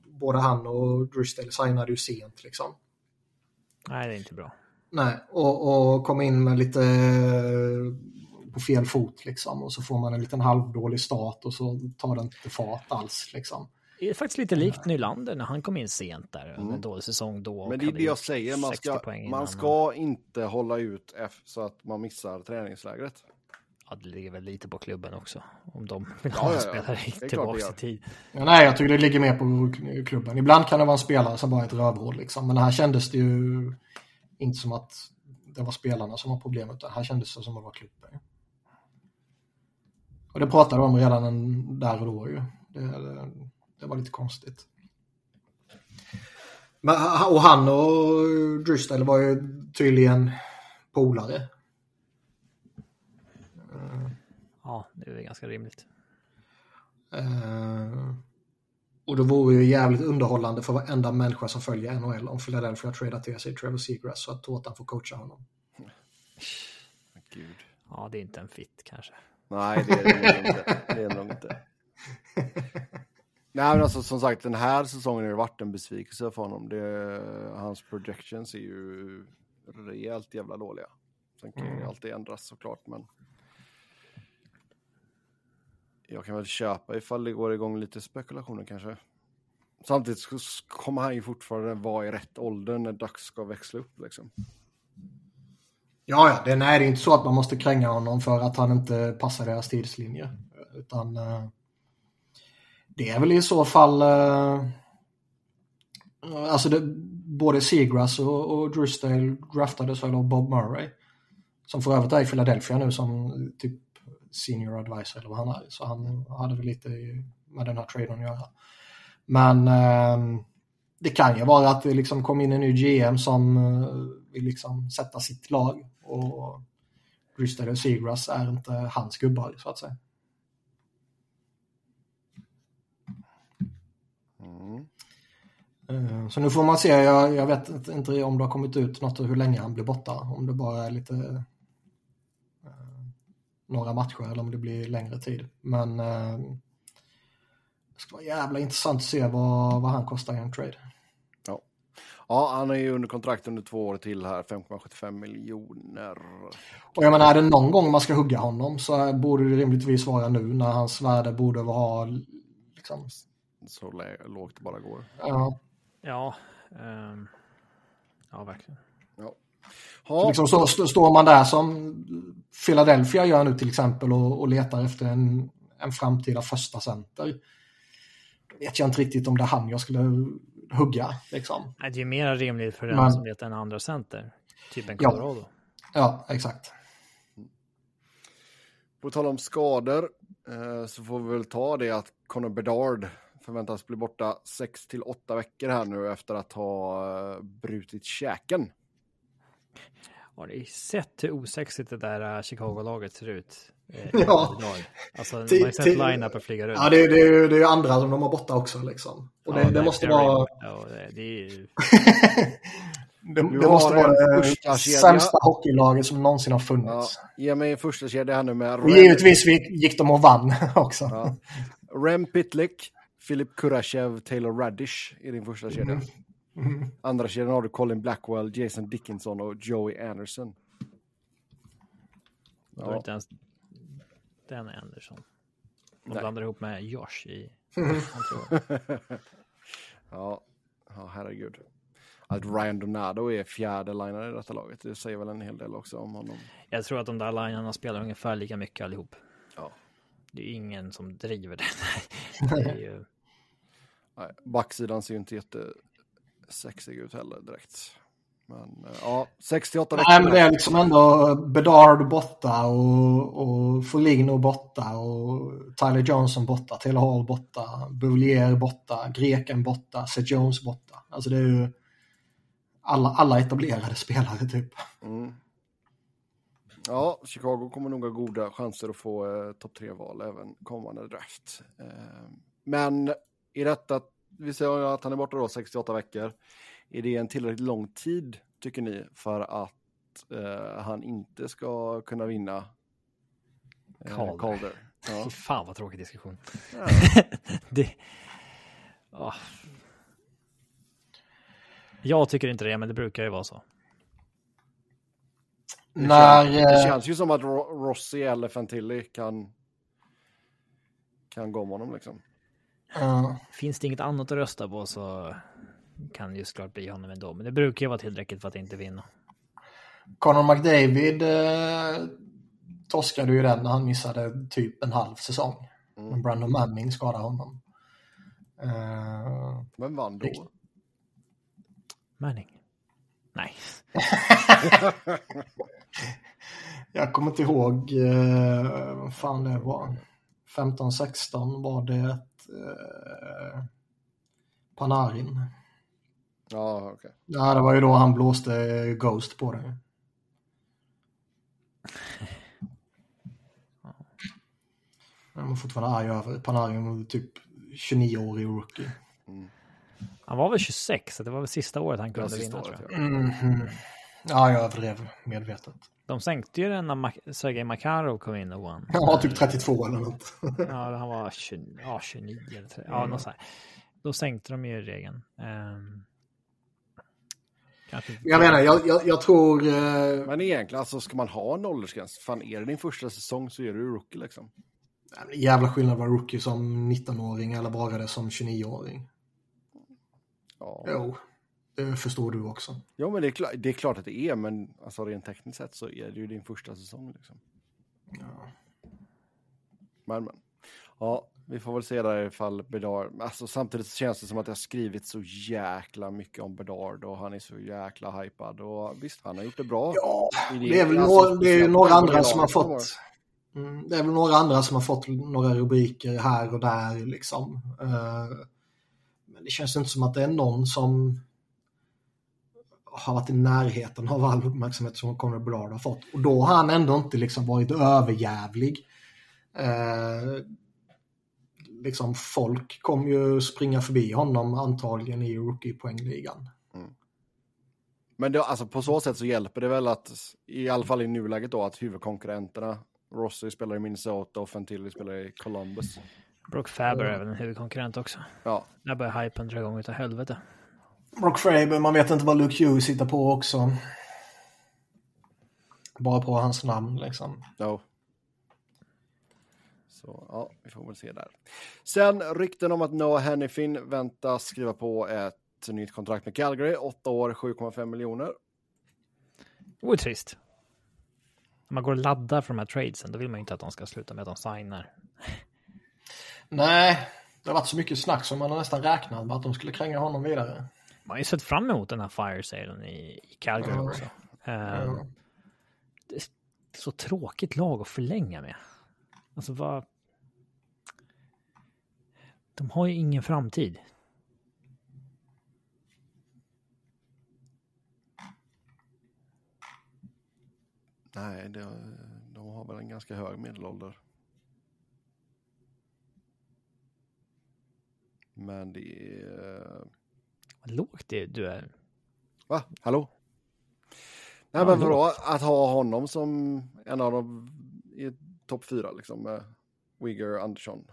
både han och Drysdale signade ju sent liksom. Nej, det är inte bra. Nej, och, och kom in med lite på fel fot liksom och så får man en liten halvdålig start och så tar det inte fart alls liksom. Det är faktiskt lite likt Nylander när han kom in sent där, mm. en dålig säsong då. Men det är det jag säger, man ska, man ska inte hålla ut F så att man missar träningslägret. Ja, det ligger väl lite på klubben också, om de vill ha en spelare tillbaka i tid. Ja, nej, jag tycker det ligger mer på klubben. Ibland kan det vara en spelare som bara är ett rövhål, liksom. men här kändes det ju inte som att det var spelarna som var problemet, utan här kändes det som att det var klubben. Och det pratade de om redan där och då ju. Det, det, var lite konstigt. Men, och han och Drysdale var ju tydligen polare. Ja, det är ganska rimligt. Uh, och det vore ju jävligt underhållande för varenda människa som följer NHL om Philadelphia tradar till sig Trevor Seagrass så att Tårtan får coacha honom. Gud. Ja, det är inte en fit kanske. Nej, det är det inte. Det är nog inte. Nej, men alltså som sagt, den här säsongen har det varit en besvikelse för honom. Det, hans projections är ju rejält jävla dåliga. Sen kan mm. ju alltid ändras såklart, men jag kan väl köpa ifall det går igång lite spekulationer kanske. Samtidigt så kommer han ju fortfarande vara i rätt ålder när dags ska växla upp liksom. Ja, ja. Det, nej, det är inte så att man måste kränga honom för att han inte passar deras tidslinje. Utan eh, det är väl i så fall eh, alltså det, både Seagrass och, och Drysdale draftades väl av Bob Murray. Som för övrigt är i Philadelphia nu som typ senior advisor eller vad han är. Så han hade väl lite med den här traden att göra. Men uh, det kan ju vara att det liksom kom in en ny GM som vill liksom sätta sitt lag och Bristol och Seagrass är inte hans gubbar så att säga. Mm. Eh, så nu får man se, jag, jag, vet inte om det har kommit ut något hur länge han blir borta. Om det bara är lite eh, några matcher eller om det blir längre tid. Men eh, det ska vara jävla intressant att se vad, vad han kostar i en trade. Ja, han är ju under kontrakt under två år till här, 5,75 miljoner. Och jag menar, är det någon gång man ska hugga honom så borde det rimligtvis vara nu när hans värde borde vara liksom... Så lågt det bara går. Ja. Ja, um... ja verkligen. Ja. Så liksom så står man där som Philadelphia gör nu till exempel och, och letar efter en, en framtida första center. Då vet jag inte riktigt om det är han jag skulle hugga. Liksom. Det är ju mer rimligt för den Men, som letar en andra center. Typ en Colorado. Ja, ja exakt. På tal om skador eh, så får vi väl ta det att Conor Bedard förväntas bli borta 6 till 8 veckor här nu efter att ha eh, brutit käken. Har ni sett hur osexigt det där uh, Chicago-laget ser ut? Eh, ja. Alltså, man har sett line-upen flyga runt. Ja, det är, det, är, det är andra som de har borta också liksom. Och det, ja, det måste vara... Ja, det, det är... Det, Du det måste vara det första sämsta hockeylaget som någonsin har Ja, funnits. ge mig en första kedja här nu med Och givetvis gick de och vann också. Ja. Rem Pitlick, Filip Kurashev, Taylor Radish i din första kedja. Mm. Andra kedjan har du Colin Blackwell, Jason Dickinson och Joey Anderson. Då är det Ja, inte ens den Anderson. De Nej. blandar ihop med Josh i... Mm. Ja, ja herregud. Att Ryan Donato är fjärde linare i detta laget, det säger väl en hel del också om honom. Jag tror att de där linerna spelar ungefär lika mycket allihop. Ja. Det är ingen som driver det. det är ju... Nej, backsidan ser ju inte jättesexig ut heller direkt. Men eh, ja, 68 veckor. Nej, men det är liksom ändå Bedard borta och, och Foligno borta och Tyler Johnson borta, Taylor Hall borta, Boulier borta, Greken borta, Seth Jones borta. Alltså det är ju alla, alla etablerade spelare typ. Mm. Ja, Chicago kommer nog ha goda chanser att få eh, topp tre-val även kommande draft. Eh, men i detta, vi ser att han är borta då 68 veckor. Är det en tillräckligt lång tid, tycker ni, för att eh, han inte ska kunna vinna eh, Calder. Calder? Ja. Fy fan vad tråkig diskussion. Ja. det... Ah. Jag tycker inte det, men det brukar ju vara så. Det, När, känns, det eh, känns ju som att Ro- Rossi eller Fantilli kan, kan gå om honom liksom. Eh, Finns det inget annat att rösta på så kan det ju såklart bli honom ändå. Men det brukar ju vara tillräckligt för att inte vinna. Conor McDavid eh, torskade ju den när han missade typ en halv säsong. Mm. Men Brandon Manning skadade honom. Eh, Men vann då? Manning. Nej. jag kommer inte ihåg eh, vad fan det var. 15-16 var det eh, Panarin. Ja, okej. Ja, det var ju då han blåste Ghost på det. Jag är fortfarande arg över Panarin, typ 29-årig rookie. Han var väl 26, så det var väl sista året han var kunde sista vinna. året, tror jag. Mhm. Ja, jag överdrev medvetet. De sänkte ju den när Mac- Sergej Makarov kom in och vann. Han var typ 32 eller något. Ja, han var 20, ja, 29 eller 30. Ja, något så här. Då sänkte de ju regeln. Um, kanske Jag menar, jag, jag, jag tror... Eh, Men egentligen, alltså ska man ha en åldersgräns? Fan, är det din första säsong så är du rookie liksom. jävla skillnad att vara rookie som 19-åring eller bara det som 29-åring. Ja, Jo, det förstår du också. ja men det är, klart, det är klart att det är, men alltså rent tekniskt sett så är det ju din första säsong liksom. Ja. Men, men. Ja, vi får väl se där ifall Bedard, alltså samtidigt känns det som att det har skrivit så jäkla mycket om Bedard och han är så jäkla hypad och visst, han har gjort det bra. Ja, I det är väl alltså, några, det är några andra det som har fått... Mm, det är väl några andra som har fått några rubriker här och där liksom. Eh, Men det känns inte som att det är någon som har varit i närheten av all uppmärksamhet som Conor Bedard har fått. Och då har han ändå inte liksom varit överjävlig. Eh, liksom folk kommer ju springa förbi honom antagligen i rookie-poängligan. Men det, alltså på så sätt så hjälper det väl att, i alla fall i nuläget då, att huvudkonkurrenterna, Rossi spelar i Minnesota och Fantilli spelar i Columbus. Brock Faber är väl en huvudkonkurrent också. Ja, Där börjar hypen dra igång utav helvete. Brock Fraber, man vet inte vad Luke Hughes hittar på också. Bara på hans namn liksom. no. Så ja, vi får väl se där. Sen rykten om att Noah Hennifin väntas skriva på ett nytt kontrakt med Calgary, 8 år, 7,5 miljoner. Det vore trist. När man går och laddar för de här tradesen, då vill man ju inte att de ska sluta med att de signar. Nej, det har varit så mycket snack som man har nästan räknat med att de skulle kränga honom vidare. Man har ju sett fram emot den här fire salen i, i Calgary Ja. också. Ja. det är så tråkigt lag att förlänga med. Alltså vad... De har ju ingen framtid. Nej, det, de har väl en ganska hög medelålder. Men det är... Vad lågt det du är. Va? Hallå? Nej, men vadå? Att ha honom som en av de i topp fyra liksom med Wigger Andersson.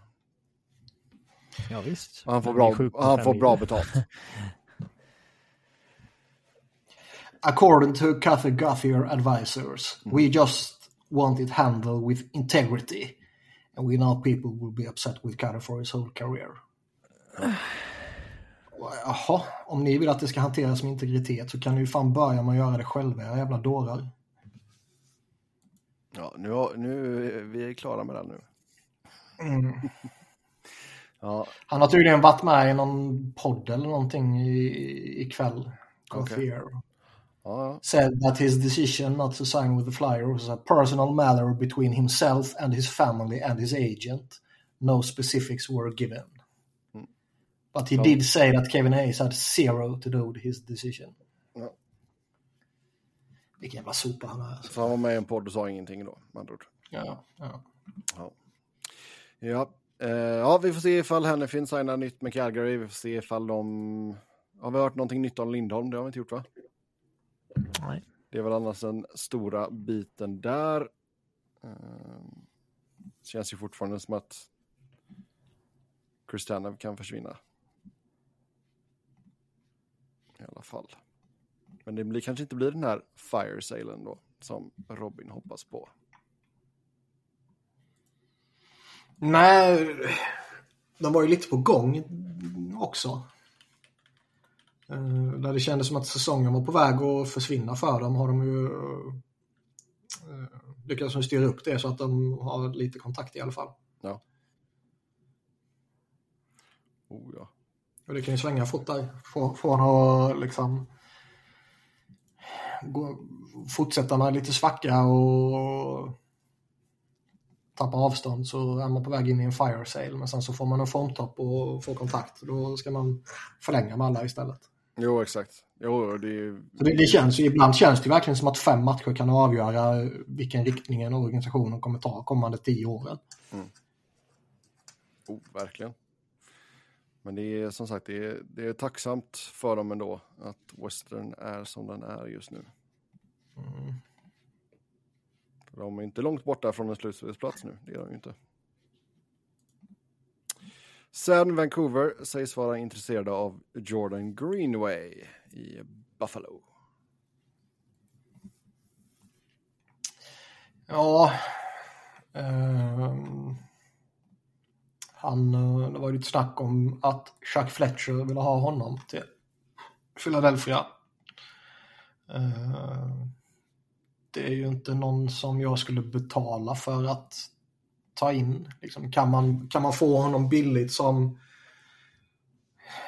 Ja, visst. Och han får bra, han får bra betalt. According to Cathy Guthier advisors, we just want it handled with integrity. And we know people will be upset with Carter for his whole career. Jaha, om ni vill att det ska hanteras med integritet så kan ni ju fan börja med att göra det själva, era jävla dårar. Ja, nu, nu är vi klara med den nu. Mm. Ja, Han har tydligen varit med i någon podd eller någonting i- ikväll. Ja, said that his decision not to sign with the Flyer was a personal matter between himself and his family and his agent. No specifics were given. But he Ja. did say that Kevin Hayes had zero to do with his decision. Ja. Vilken jävla sopa han är. Så han var med i en podd och sa ingenting då, med andra ord. Ja, ja. Ja. Ja. Eh, ja, vi får se ifall Hennefin signar nytt med Calgary. Vi får se ifall de... Har vi hört någonting nytt om Lindholm? Det har vi inte gjort va? Nej. Det är väl annars den stora biten där. Eh, känns ju fortfarande som att Kristanov kan försvinna. I alla fall. Men det blir, kanske inte blir den här fire salen då som Robin hoppas på. Nej, de var ju lite på gång också. Eh, Där det kändes som att säsongen var på väg att försvinna för dem har de ju eh, lyckats styra upp det så att de har lite kontakt i alla fall. Ja. Oh ja. Och det kan ju svänga fort där. Från, att liksom gå, fortsätta med lite svacka och tappa avstånd så är man på väg in i en fire sale. Men sen så får man en formtopp och får kontakt. Då ska man förlänga med alla istället. Jo, exakt. Jo, det det, det känns, ibland känns det verkligen som att fem matcher kan avgöra vilken riktning en organisation kommer ta kommande tio åren. Oh, verkligen. Men det är som sagt, det är, det är tacksamt för dem ändå att Western är som den är just nu. För de är inte långt borta från en slutspelsplats nu, det är de ju inte. Sen Vancouver sägs vara intresserade av Jordan Greenway i Buffalo. Ja. ehm, han, eh, det var ju lite snack om att Chuck Fletcher ville ha honom till Philadelphia. Eh, det är ju inte någon som jag skulle betala för att ta in. Liksom, kan, man, kan man få honom billigt som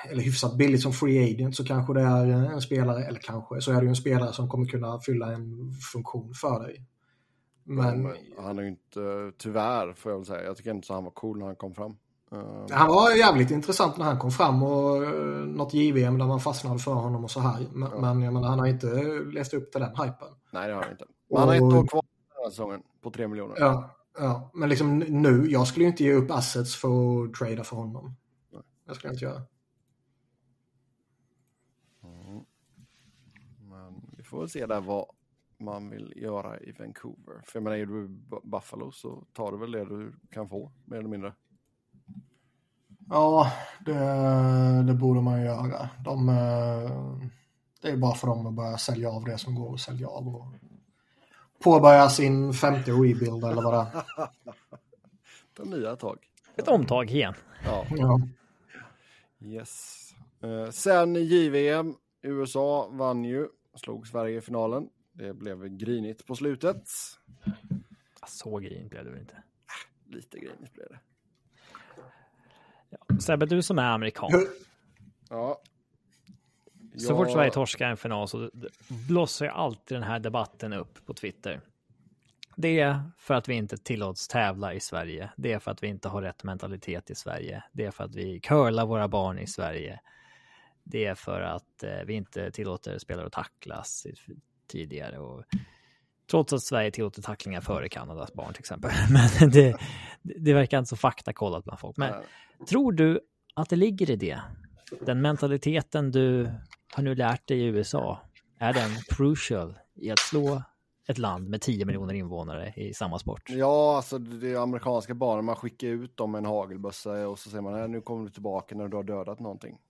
eller hyfsat billigt som free agent så kanske det är en spelare, eller kanske, så är det ju en spelare som kommer kunna fylla en funktion för dig. Men Men han är ju inte, tyvärr får jag väl säga, jag tycker inte så han var cool när han kom fram. Eh, Han var jävligt intressant när han kom fram och uh, något JVM där man fastnade för honom och så här. Men, Ja. men jag menar, han har inte levt upp till den hypen. nej, det har han inte. Men han har ett år kvar den här säsongen på tre miljoner. Ja, ja. Men liksom nu, jag skulle ju inte ge upp assets för att trada för honom. Nej. Jag skulle inte göra. Mm. Men vi får väl se där vad man vill göra i Vancouver. För jag menar, är du Buffalo så tar du väl det du kan få, mer eller mindre. Ja, det, det borde man ju göra. De, eh, det är bara för dem att börja sälja av det som går att sälja av. Och påbörja sin femte rebuild eller vad det är. Ta nya tag. Ett omtag igen. Ja, Ja. yes. Eh, sen i JVM, USA vann ju, slog Sverige i finalen. Det blev grinigt på slutet. Så grin blev det väl inte. Lite grinigt blev det. Sebbe, du som är amerikan. Ja. Så Ja, fort Sverige torskar en final så blossar ju alltid den här debatten upp på Twitter. Det är för att vi inte tillåts tävla i Sverige. Det är för att vi inte har rätt mentalitet i Sverige. Det är för att vi curlar våra barn i Sverige. Det är för att eh, vi inte tillåter spelare att tacklas tidigare. Och, trots att Sverige tillåter tacklingar före Kanadas barn till exempel. Men det, det verkar inte så faktakollat bland folk. Men. Tror du att det ligger i det? Den mentaliteten du har nu lärt dig i USA, är den crucial i att slå ett land med 10 miljoner invånare i samma sport. Ja, alltså det är amerikanska barn, man skickar ut dem med en hagelbössa och så säger man nu kommer du tillbaka när du har dödat någonting.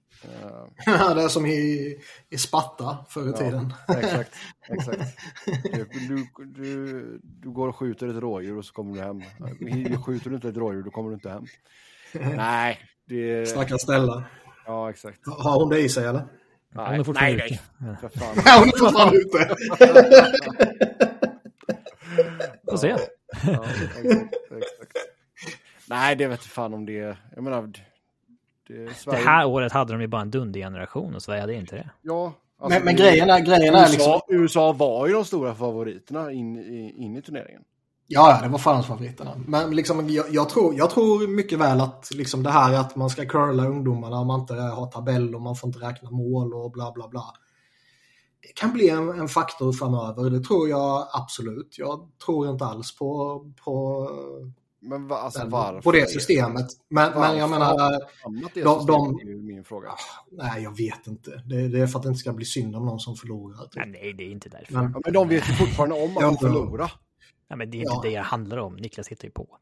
Uh, det är som i, i Sparta förr i ja, tiden. exakt, exakt. Du, du, du går och skjuter ett rådjur och så kommer du hem. Skjuter du inte ett rådjur då kommer du inte hem. Nej. Det... Stackars Stella. Ja, exakt. Har hon det i sig eller? Nej, hon är fortfarande nej, ute. För fan. hon är fortfarande ute. Får se. Ja, exakt, exakt. Nej, det vet fan om det. Jag menar, det, Sverige... det här året hade de ju bara en dundergeneration och Sverige hade inte det. Ja. Alltså, men, men grejen är, grejen USA, är liksom... USA var ju de stora favoriterna in, in i turneringen. Ja, det var förhandsfavoriterna. Men liksom, jag, jag, tror, jag tror mycket väl att liksom det här att man ska curla ungdomarna, man inte har tabell och man får inte räkna mål och bla bla bla. Det kan bli en, en faktor framöver, det tror jag absolut. Jag tror inte alls på, på men va, alltså, varför? På det systemet. Men, men jag menar... Det de, de, är min fråga. Nej, jag vet inte. Det, det, är för att det inte ska bli synd om någon som förlorar. Typ. Nej, nej, det är inte därför. Men, ja, men de vet ju fortfarande om att de förlorar. Nej, men det är inte ja. det det handlar om. Niklas hittar ju på.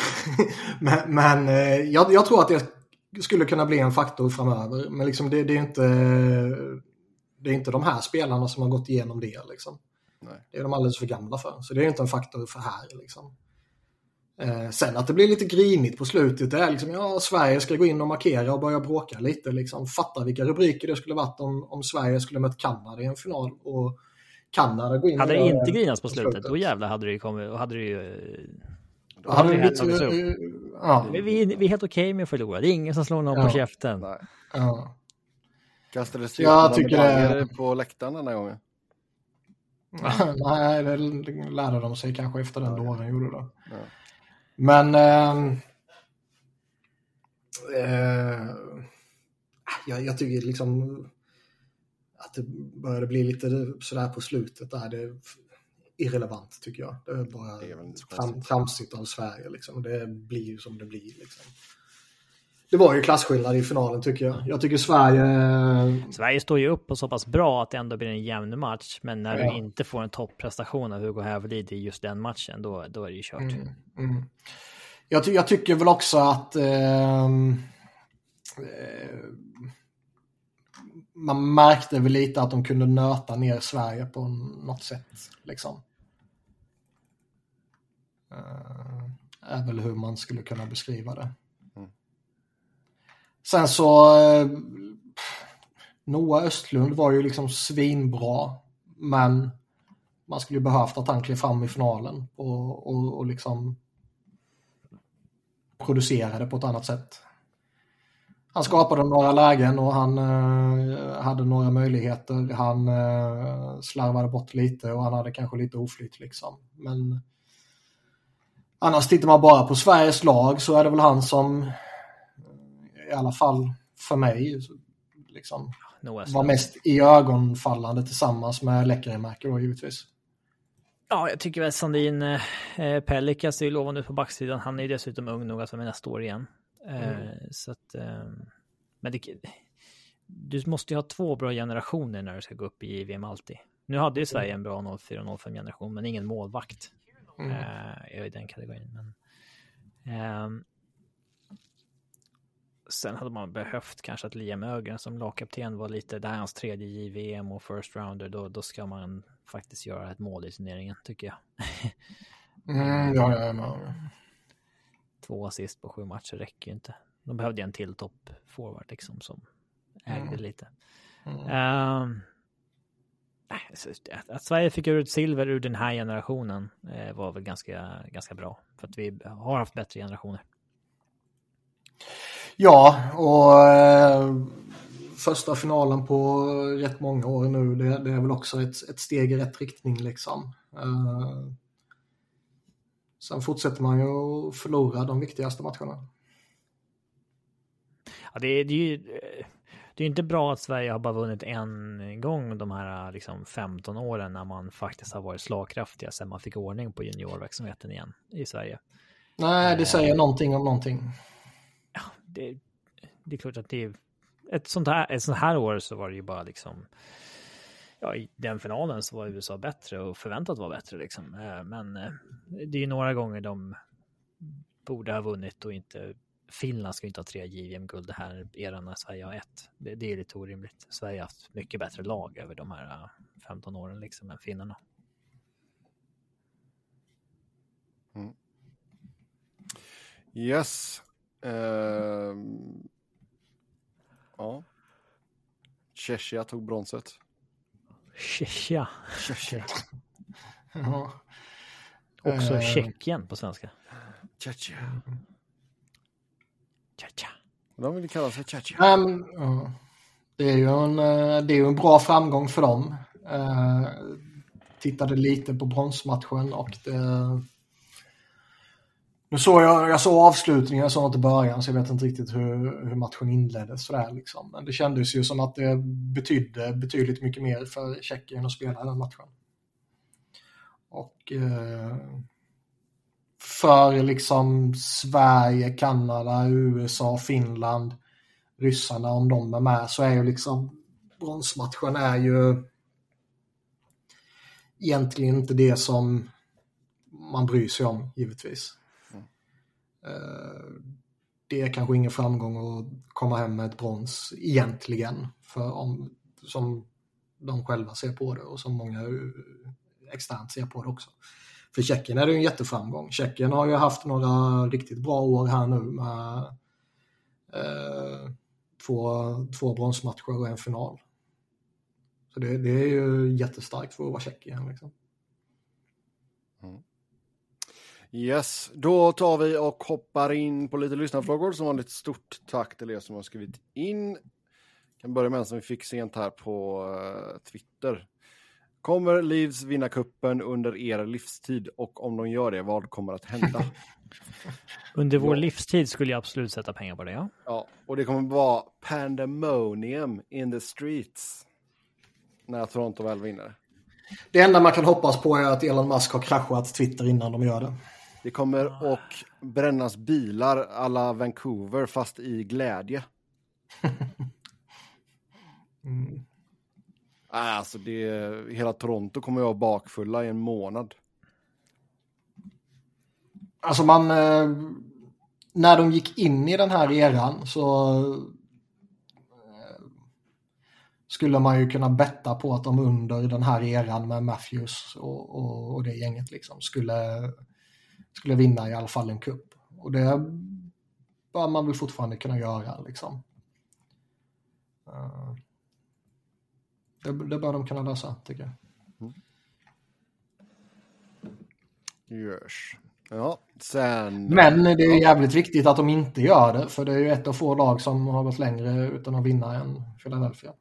men men eh, jag, jag, tror att det skulle kunna bli en faktor framöver. Men liksom det, det, är inte, det är inte de här spelarna som har gått igenom det. Liksom. Nej. Det är de alldeles för gamla för. Så det är inte en faktor för här. Liksom. Eh, sen att det blir lite grinigt på slutet, det är liksom, ja, Sverige ska gå in och markera och börja bråka lite. Liksom. Fatta vilka rubriker det skulle varit om, om Sverige skulle mött Kanada i en final. Och Kanada gå in Hade det inte grinats på slutet, slutet, då jävlar hade det ju kommit, då hade det ju... Då hade det blivit, uh, ja. vi, vi, är helt okej okay med att förlora, det är ingen som slår någon ja. på käften. Ja. Kastades det jag tycker det... på läktaren den här gången? Nej, det lärde de sig kanske efter den dåren gjorde det. Ja. Men... Eh, eh, jag, jag, tycker liksom att det började bli lite sådär på slutet där. Det är irrelevant tycker jag. Det är bara det är tram, tramsigt av Sverige liksom. Det blir ju som det blir liksom. Det var ju klasskillnad i finalen tycker jag. Jag tycker Sverige... Sverige står ju upp och så pass bra att det ändå blir en jämn match. Men när ja. du inte får en topprestation av Hugo Hävelid i just den matchen, då, då är det ju kört. Mm, mm. Jag, jag, tycker väl också att eh, eh, man märkte väl lite att de kunde nöta ner Sverige på något sätt. Liksom. Uh, är väl hur man skulle kunna beskriva det. Mm. Sen så uh, Noah Östlund var ju liksom svinbra. Men man skulle ju behövt att han klev fram i finalen och, och, och liksom producerade på ett annat sätt. Han skapade några lägen och han eh, hade några möjligheter. Han eh, slarvade bort lite och han hade kanske lite oflyt liksom. Men annars tittar man bara på Sveriges lag så är det väl han som i alla fall för mig liksom, var mest i ögonfallande tillsammans med Lekkerimäki då givetvis. Ja, jag tycker väl Sandin eh, Pellikas är ju lovande på backsidan. Han är ju dessutom ung nog att vara med nästa år igen. Eh, mm. Så att, eh, men det, du måste ju ha två bra generationer när du ska gå upp i VM alltid. Nu hade ju Sverige en bra 04-05 generation, men ingen målvakt mm. uh, i den kategorin. Men, um, sen hade man behövt kanske att Liam Ögren som lagkapten var lite, det här är hans tredje JVM och first rounder, då, då ska man faktiskt göra ett mål i turneringen tycker jag. mm, ja, ja, ja. Två assist på sju matcher räcker ju inte. De behövde en till topp forward liksom som ägde mm. lite. Mm. Uh, att Sverige fick ut silver ur den här generationen uh, var väl ganska, ganska bra. För att vi har haft bättre generationer. Ja, och uh, första finalen på rätt många år nu, det, det är väl också ett, ett, steg i rätt riktning liksom. Uh, sen fortsätter man ju att förlora de viktigaste matcherna. Ja, det, är, det är ju det är inte bra att Sverige har bara vunnit en gång de här liksom 15 åren när man faktiskt har varit slagkraftiga sen man fick ordning på juniorverksamheten igen i Sverige. Nej, det säger eh, någonting om någonting. Ja, det, det är klart att det är ett sånt här, ett sånt här år så var det ju bara liksom ja, i den finalen så var USA bättre och förväntat var bättre liksom. Eh, men eh, det är ju några gånger de borde ha vunnit och inte Finland ska inte ha tre JVM-guld det här eran när Sverige har ett. Det, det, är lite orimligt. Sverige har haft mycket bättre lag över de här eh, 15 åren liksom än finnarna. Mm. Yes. Uh, ja. Tjechia tog bronset. Tjechia. Tjechia. ja. Också uh, Tjeckien på svenska. Tjechia. Tjechia. De vill kalla sig Tjechia. Um, uh, det är ju en, uh, det är en bra framgång för dem. Uh, tittade lite på bronsmatchen och det, nu såg jag, jag såg avslutningen, jag såg inte början så jag vet inte riktigt hur, hur matchen inleddes. Sådär, liksom. Men det kändes ju som att det betydde betydligt mycket mer för Tjeckien att spela den matchen. Och eh, för liksom Sverige, Kanada, USA, Finland, ryssarna om de är med så är ju liksom bronsmatchen är ju egentligen inte det som man bryr sig om givetvis. Eh, det är kanske ingen framgång att komma hem med ett brons egentligen. För om, som de själva ser på det och som många externt ser på det också. För Tjeckien är det ju en jätteframgång. Tjeckien har ju haft några riktigt bra år här nu med eh, två, två bronsmatcher och en final. Så det, det är ju jättestarkt för att vara Tjeckien. Liksom. Mm. Yes, då tar vi och hoppar in på lite lyssnarfrågor. Som vanligt stort tack till er som har skrivit in. Jag kan börja med en som vi fick sent här på uh, Twitter. Kommer Leeds vinna kuppen under er livstid och om de gör det, vad kommer att hända? under vår ja. livstid skulle jag absolut sätta pengar på det, ja. Ja, och det kommer vara pandemonium in the streets när Toronto väl vinner. Det enda man kan hoppas på är att Elon Musk har kraschat Twitter innan de gör det. Det kommer att brännas bilar alla Vancouver fast i glädje. mm. Alltså det, hela Toronto kommer att vara bakfulla i en månad. Alltså man, eh, när de gick in i den här eran så eh, skulle man ju kunna betta på att de under den här eran med Matthews och, och, och det gänget liksom skulle skulle vinna i alla fall en kupp. Och det bör man väl fortfarande kunna göra liksom. Uh, det, det bör de kunna lösa, tycker jag. Mm. Görs. Ja, sen... Men det är jävligt viktigt att de inte gör det, för det är ju ett av få lag som har gått längre utan att vinna än Philadelphia.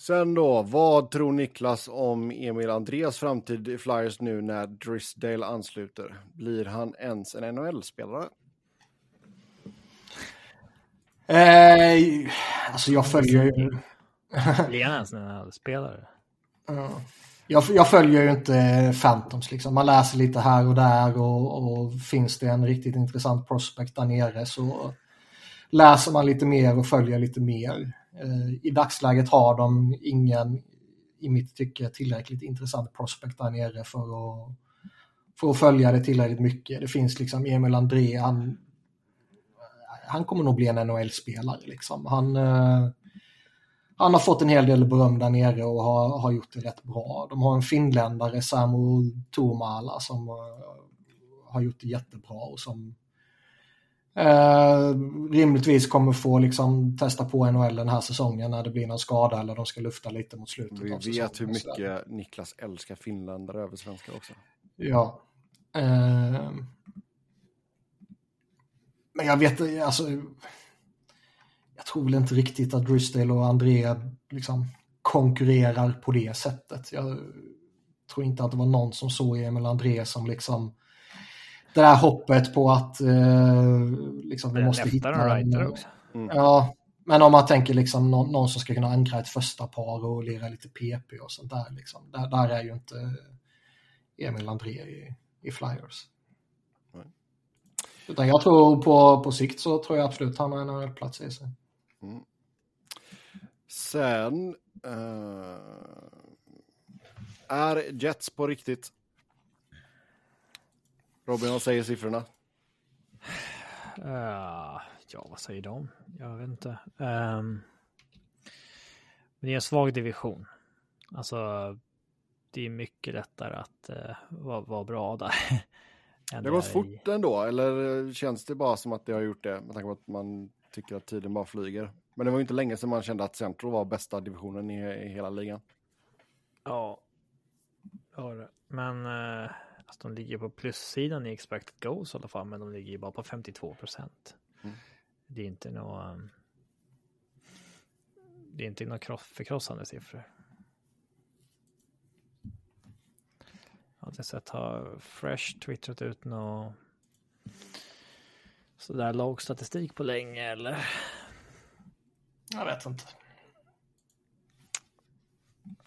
Sen då, vad tror Niklas om Emil Andreas framtid i Flyers nu när Drisdale ansluter? Blir han ens en NHL-spelare? Eh, alltså jag följer ju... Blir han ens en NHL-spelare? Jag, jag, följer ju inte Phantoms liksom. Man läser lite här och där och, och finns det en riktigt intressant prospect där nere så läser man lite mer och följer lite mer. Eh, I dagsläget har de ingen, i mitt tycke, tillräckligt intressant prospect där nere för att, för att följa det tillräckligt mycket. Det finns liksom Emil André, han, han kommer nog bli en NHL-spelare. Liksom. Han, eh, han har fått en hel del beröm där nere och har, har gjort det rätt bra. De har en finländare, Samu Tuomala, som eh, har gjort det jättebra och som Eh, rimligtvis kommer få liksom, testa på NHL den här säsongen när det blir någon skada eller de ska lufta lite mot slutet Vi av säsongen. vet hur mycket Niklas älskar finländare över svenskar också. Ja. Eh, men jag vet alltså. Jag tror väl inte riktigt att Drysdale och André liksom konkurrerar på det sättet. Jag tror inte att det var någon som såg Emil André som liksom det där hoppet på att eh, liksom, vi måste hitta en... Också. Mm. Ja, men om man tänker liksom någon, någon, som ska kunna ankra ett första par och lira lite PP och sånt där. Liksom. Där, där är ju inte Emil André i, i Flyers. Mm. Utan jag tror på, på sikt så tror jag absolut han har en plats i sig. Sen uh, är Jets på riktigt. Robin, vad säger siffrorna? Uh, ja, vad säger de? Jag vet inte. Um, det är en svag division. Alltså, det är mycket lättare att uh, vara, vara bra där. det går fort i... ändå, eller känns det bara som att det har gjort det med tanke på att man tycker att tiden bara flyger? Men det var ju inte länge sedan man kände att Central var bästa divisionen i, i hela ligan. Ja, ja men uh, alltså, de ligger på plussidan i expected goals i alla fall, men de ligger ju bara på 52 procent. Mm. Det är inte något. Um, det är inte några förkrossande siffror. Jag har inte sett har Fresh twittrat ut något sådär låg statistik på länge eller? Jag vet inte.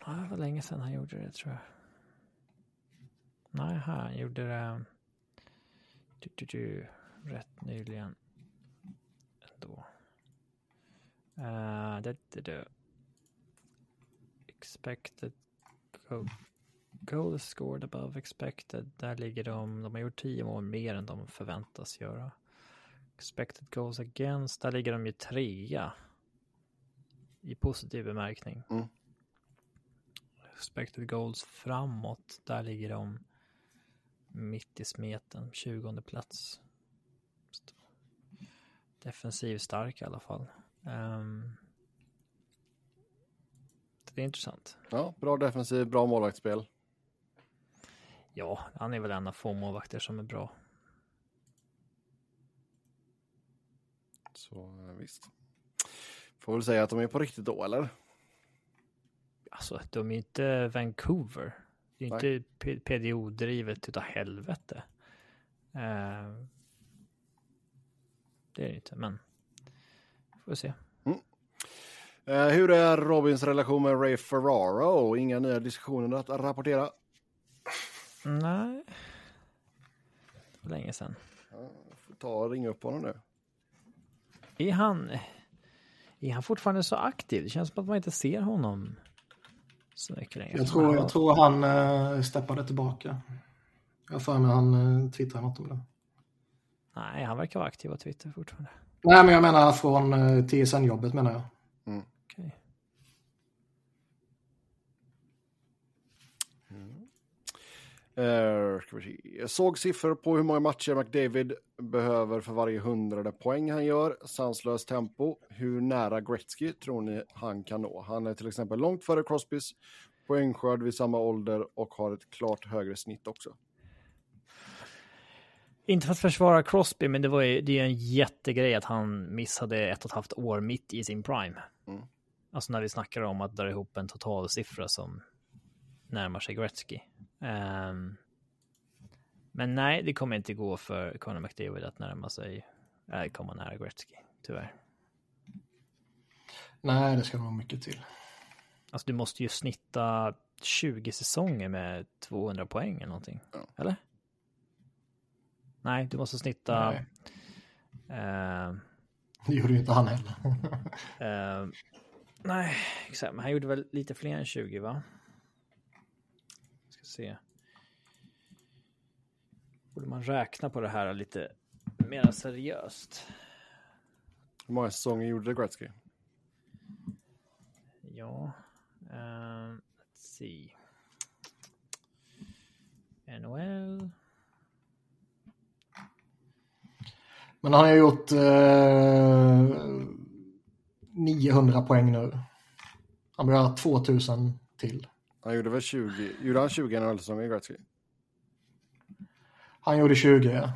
Ja, det var länge sedan han gjorde det tror jag. Nej, han gjorde det du, du, du, rätt nyligen. Ändå. Uh, det, det, det. Expected goal, goal scored above expected. Där ligger de. De har gjort tio mål mer än de förväntas göra. Expected goals against. Där ligger de ju trea i positiv bemärkning. Mm. Expected goals framåt, där ligger de mitt i smeten, 20 plats. Defensiv stark i alla fall. Um, det är intressant. Ja, bra defensiv, bra målvaktsspel. Ja, han är väl en av få målvakter som är bra. Så visst. Får väl säga att de är på riktigt då, eller? Alltså, de är inte Vancouver. Det är inte PDO-drivet utav helvete. Uh, det är det inte, men får se. Mm. Uh, hur är Robins relation med Ray Ferraro? Inga nya diskussioner att rapportera? Nej. Det var länge sedan. Ja, får ta och ringa upp honom nu. Är han... Är han fortfarande så aktiv? Det känns som att man inte ser honom så mycket längre. Jag tror, jag tror han äh, steppade tillbaka. Jag har för mig han äh, twittrade något om det. Nej, han verkar vara aktiv på Twitter fortfarande. Nej, men jag menar från äh, TSN-jobbet menar jag. Mm. Okay. Jag såg siffror på hur många matcher McDavid behöver för varje hundrade poäng han gör. Sanslöst tempo. Hur nära Gretzky tror ni han kan nå? Han är till exempel långt före Crosbys poängskörd vid samma ålder och har ett klart högre snitt också. Inte för att försvara Crosby, men det, var ju, det är en jättegrej att han missade ett och ett halvt år mitt i sin prime. Mm. Alltså när vi snackar om att dra ihop en total siffra som närmar sig Gretzky. Um, men nej, det kommer inte gå för Conor McDavid att närma sig, äh, komma nära Gretzky, tyvärr. Nej, det ska nog mycket till. Alltså du måste ju snitta 20 säsonger med 200 poäng eller någonting. Ja. Eller? Nej, du måste snitta... Nej. Uh, det gjorde ju inte han heller. uh, nej, exakt. Men han gjorde väl lite fler än 20, va? Se. Borde man räkna på det här lite mer seriöst? Hur många säsonger gjorde Gretzky? Ja, uh, let's see. NHL. Men han har gjort eh, 900 poäng nu. Han behöver 2000 till. Han gjorde väl 20, gjorde han 20 NHL-säsonger Gretzky? Han gjorde 20, ja.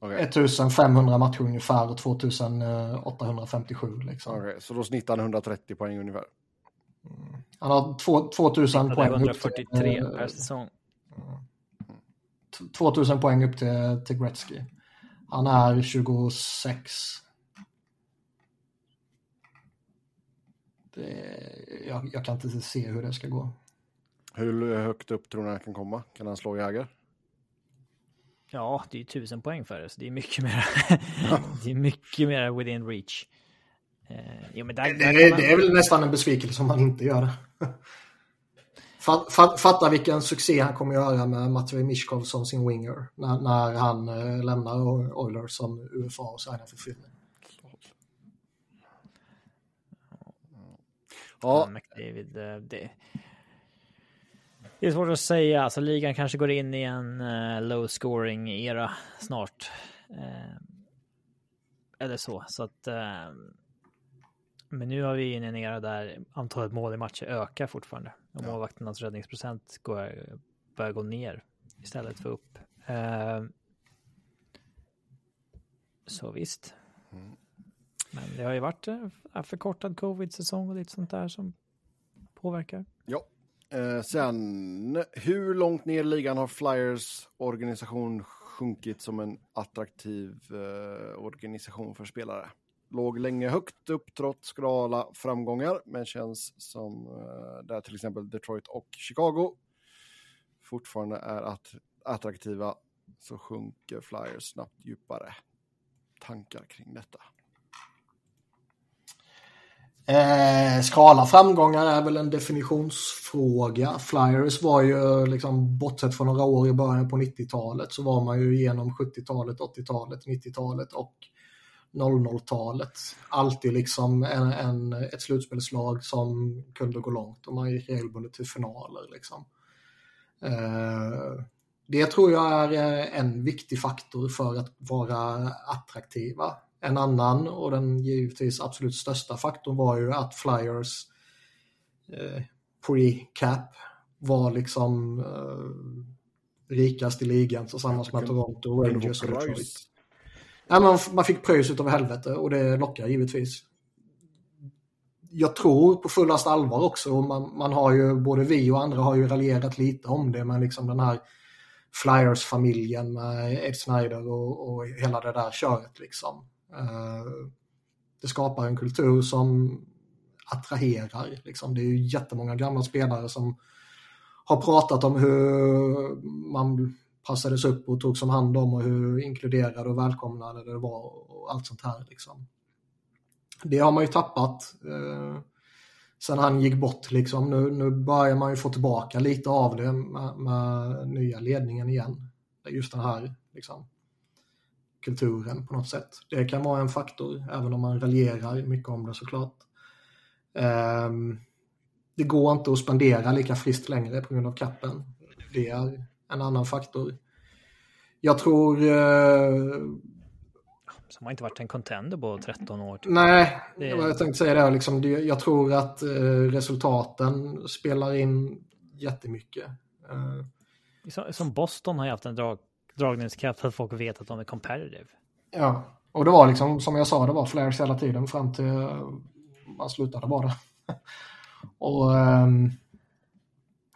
Okay. 1500 matcher ungefär och 2857 liksom. Okej, okay, så då snittar han 130 poäng ungefär? Mm. Han har 2000 poäng. 143 till, per säsong. 2000 poäng upp till, till Gretzky. Han är 26. Det, jag, jag, kan inte se hur det ska gå. Hur högt upp tror ni han kan komma? Kan han slå Jäger? Ja, det är ju tusen poäng för det, så det är mycket mer. det är mycket mer within reach. Eh, jo, men där, Det, där man- det är väl nästan en besvikelse om man inte gör det. Fat- fat- Fatta vilken succé han kommer göra med Matvej Mishkov som sin winger när, när han eh, lämnar Oilers som UFA och signar för Philly. Ja, McDavid, eh, det, det är svårt att säga. Alltså, ligan kanske går in i en eh, low scoring era snart. Eh, eller så. så att, eh, men nu har vi in i en era där antalet mål i matcher ökar fortfarande. Och målvakternas räddningsprocent går, börjar gå ner istället för upp. Så visst. Men det har ju varit förkortad covid-säsong och lite sånt där som påverkar. Eh, sen, hur långt ner i ligan har Flyers organisation sjunkit som en attraktiv eh, organisation för spelare? Låg länge högt upp trots skrala framgångar, men känns som eh, där till exempel Detroit och Chicago fortfarande är att, attraktiva så sjunker Flyers snabbt djupare. Tankar kring detta? Eh, skala framgångar är väl en definitionsfråga. Flyers var ju liksom, bortsett från några år i början på 90-talet, så var man ju genom 70-talet, 80-talet, 90-talet och 00-talet alltid liksom en, en, ett slutspelslag som kunde gå långt och man gick regelbundet till finaler. Liksom. Eh, det tror jag är en viktig faktor för att vara attraktiva. En annan och den givetvis absolut största faktorn var ju att Flyers eh, pre-cap var liksom eh, rikast i ligan tillsammans med Toronto, Rangers och Detroit. Ja, man, man fick pröjs utav helvete och det lockar givetvis. Jag tror på fullast allvar också, man, man har ju, både vi och andra har ju raljerat lite om det, men liksom den här Flyers-familjen med Ed Snyder och, och hela det där köret liksom. Eh, det skapar en kultur som attraherar. Liksom. Det är ju jättemånga gamla spelare som har pratat om hur man passades upp och togs om hand om och hur inkluderade och välkomnade det var och allt sånt här. Liksom. Det har man ju tappat eh, sen han gick bort. Liksom. Nu, nu börjar man ju få tillbaka lite av det med, med nya ledningen igen. Just den här liksom, kulturen på något sätt. Det kan vara en faktor, även om man raljerar mycket om det såklart. Um, det går inte att spendera lika friskt längre på grund av kappen. Det är en annan faktor. Jag tror... Uh, Som har inte varit en contender på 13 år. Typ. nej, Det- jag tänkte säga det. Liksom, jag tror att uh, resultaten spelar in jättemycket. Som- Som Boston har ju haft en drag, dragningskraft för att folk vet att de är competitive. Ja, och det var liksom som jag sa, det var flares hela tiden fram till eh, man slutade vara det. och um,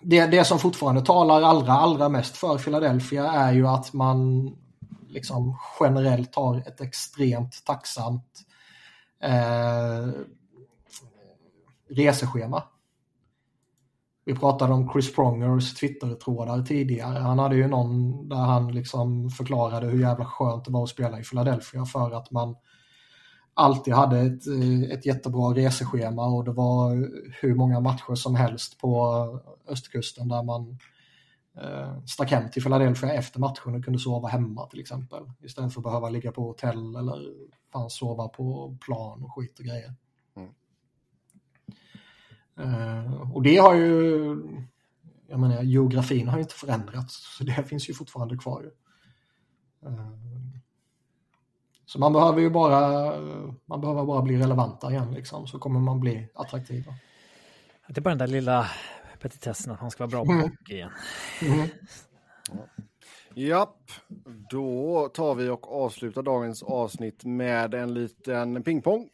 det, det som fortfarande talar allra, allra mest för Philadelphia är ju att man liksom generellt har ett extremt tacksamt eh, reseschema. Vi pratade om Chris Prongers Twitter-trådar tidigare. Han hade ju någon där han liksom förklarade hur jävla skönt det var att spela i Philadelphia för att man alltid hade ett, eh, ett jättebra reseschema och det var hur många matcher som helst på östkusten där man eh, stack hem till Philadelphia efter matchen och kunde sova hemma till exempel. Istället för att behöva ligga på hotell eller fan sova på plan och skit och grejer. Eh, och det har ju, jag menar geografin har ju inte förändrats så det finns ju fortfarande kvar. ju. Eh, så man behöver ju bara, man behöver bara bli relevanta igen liksom så kommer man bli attraktiva. Det är bara den där lilla petitessen att man ska vara bra på Mm. hockey igen. Mm. Japp, då tar vi och avslutar dagens avsnitt med en liten pingpong.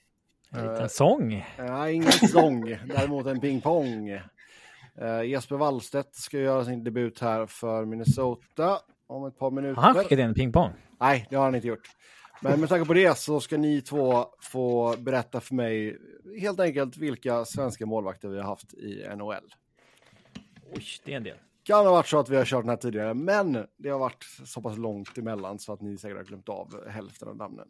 En liten sång. Nej, ingen sång, däremot en pingpong. Uh, Jesper Wallstedt ska göra sin debut här för Minnesota om ett par minuter. Har han skickat en pingpong? Nej, det har han inte gjort. Men med tanke på det så ska ni två få berätta för mig helt enkelt vilka svenska målvakter vi har haft i NHL. Oj, det är en del. Kan ha varit så att vi har kört den här tidigare, men det har varit så pass långt emellan så att ni säkert har glömt av hälften av namnen.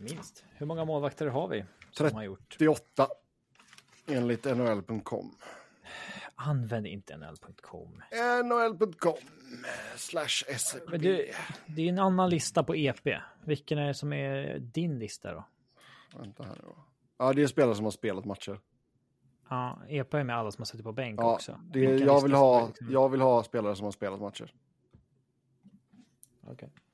Minst. Hur många målvakter har vi som Tret- har gjort? 88 enligt NHL.com. Använd inte nl.com. NHL.com slash. Men du, det är en annan lista på EP. Vilken är det som är din lista då? Vänta här nu. Ja, det är spelare som har spelat matcher. Ja, EP är med alla som har suttit på bänk Ja, också. det, jag, vill ha, jag vill ha spelare som har spelat matcher. Okej. Mm.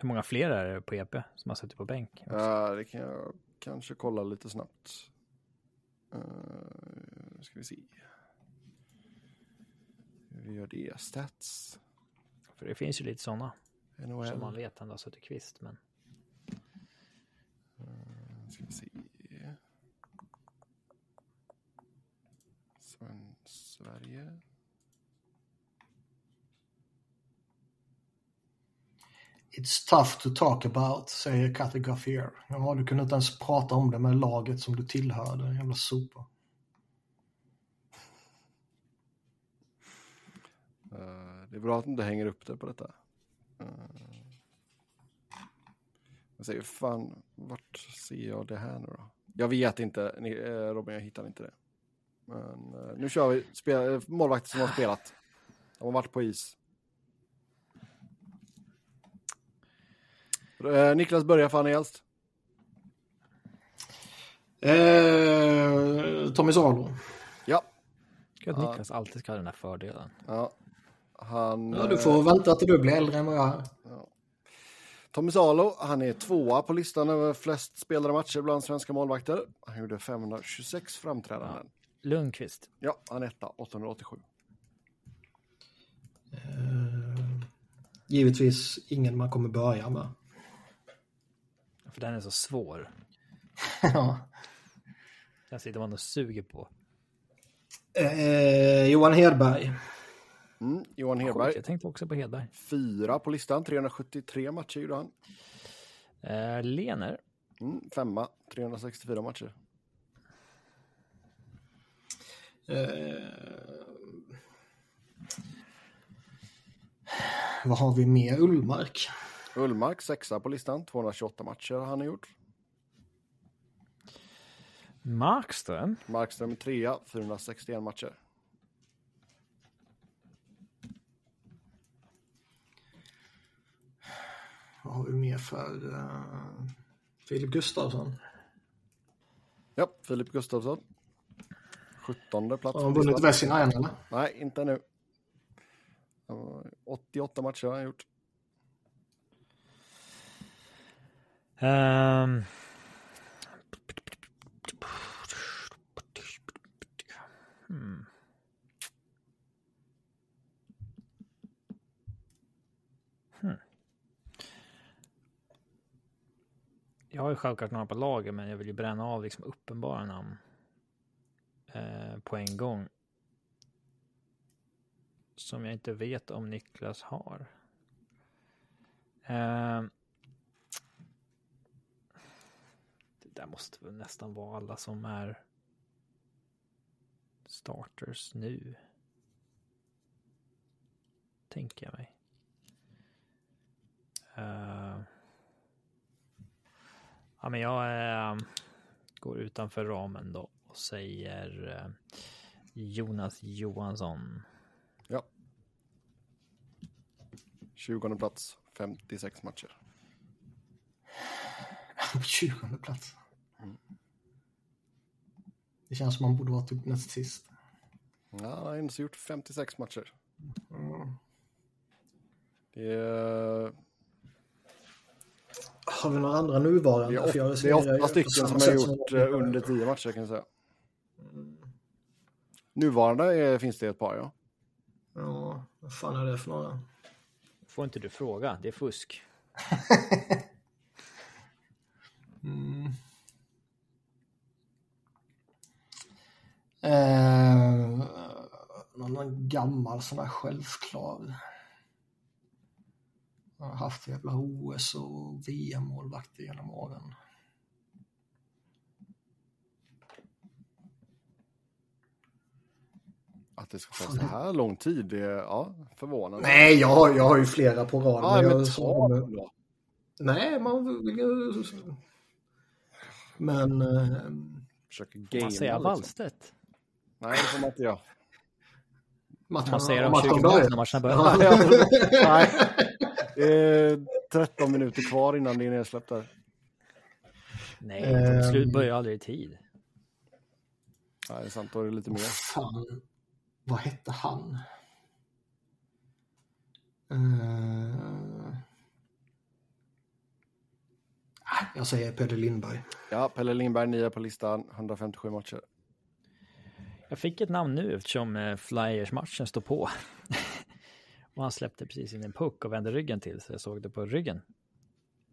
Hur många fler är det på EP som har suttit på bänk? Ja, det kan jag kanske kolla lite snabbt. Uh, ska vi se. Hur vi gör det. Stats. För det finns ju lite sådana som man NHL. vet ändå har suttit kvist. Men Ska vi se. Sven, Sverige. It's tough to talk about, säger Kathy Gaffier. Ja, du kunde inte ens prata om det med laget som du tillhörde, jävla sopa. Eh, det är bra att du inte hänger upp det på detta. Eh, jag säger, fan, vart ser jag det här nu då? Jag vet inte, eh, Robin, jag hittar inte det. Men nu kör vi målvakter som har spelat. De har varit på is. Eh, Niklas börjar, är äldst. Eh, Tommy Salo. Ja. Ska att Ja. Niklas alltid ska ha den här fördelen. ja. Han, Ja, du eh, får vänta till du blir äldre än vad jag är. Tommy Salo, han är tvåa på listan över flest spelade matcher bland svenska målvakter. Han gjorde 526 framträdanden. Lundqvist. Ja, han är etta, 887. Eh, givetvis ingen man kommer börja med. För den är så svår. Ja. Den sitter man och suger på. eh, Johan Hedberg. Mm, Johan Hedberg, jag tänkte också på Hedberg. fyra på listan, 373 matcher gjorde han. Eh, Lener. Mm, femma, 364 matcher. Eh, vad har vi mer? Ullmark. Ullmark, sexa på listan, 228 matcher har han gjort. Markström. Markström är trea, 461 matcher. Vad har vi mer för? Uh, Filip Gustafsson. Ja, Filip Gustafsson. 17 plats. Har han vunnit än eller? Nej, inte nu. Ja, 88 matcher har han gjort. Um... Hmm. Jag har ju självklart några på lager, men jag vill ju bränna av liksom uppenbara namn eh, på en gång. Som jag inte vet om Niklas har. Eh, Det där måste väl nästan vara alla som är starters nu. Tänker jag mig. Eh, ja, men jag eh, går utanför ramen då och säger eh, Jonas Johansson. 20 plats, 56 matcher. På 20 plats. Det känns som man borde vara typ näst sist. Ja, han har ändå gjort 56 matcher. Mm. Det är, Har vi några andra nuvarande? det är, För jag åt, det är åtta stycken som har gjort som- eh, under 10 matcher kan jag säga. Nuvarande är, finns det ett par, ja. Ja, vad fan är det för några? Får inte du fråga, det är fusk. Mm. Eh, någon gammal sån här självklar. Jag har haft jävla OS och VM-målvakter genom åren. Att det ska ta så här lång tid, det är ja, förvånande. Nej, jag har, jag har ju flera på rad. Ja, men men jag, ta dem då. Nej, man vill ju... Men... Eh, Försöker Får man gamea säga liksom. Wallstedt? Nej, det får man inte göra. matchen, Man säger om matchen 20 börjar. minuter när matchen börjar. Nej. Det är 13 minuter kvar innan det är nedsläppt där. Nej, Ehm. slut börjar aldrig i tid. Nej, det är sant, då är det lite mer. Fan, vad hette han? Ah, Jag säger Peder Lindberg. Ja, Pelle Lindberg, nia på listan, 157 matcher. Jag fick ett namn nu eftersom eh, Flyers-matchen står på. och han släppte precis in en puck och vände ryggen till så jag såg det på ryggen.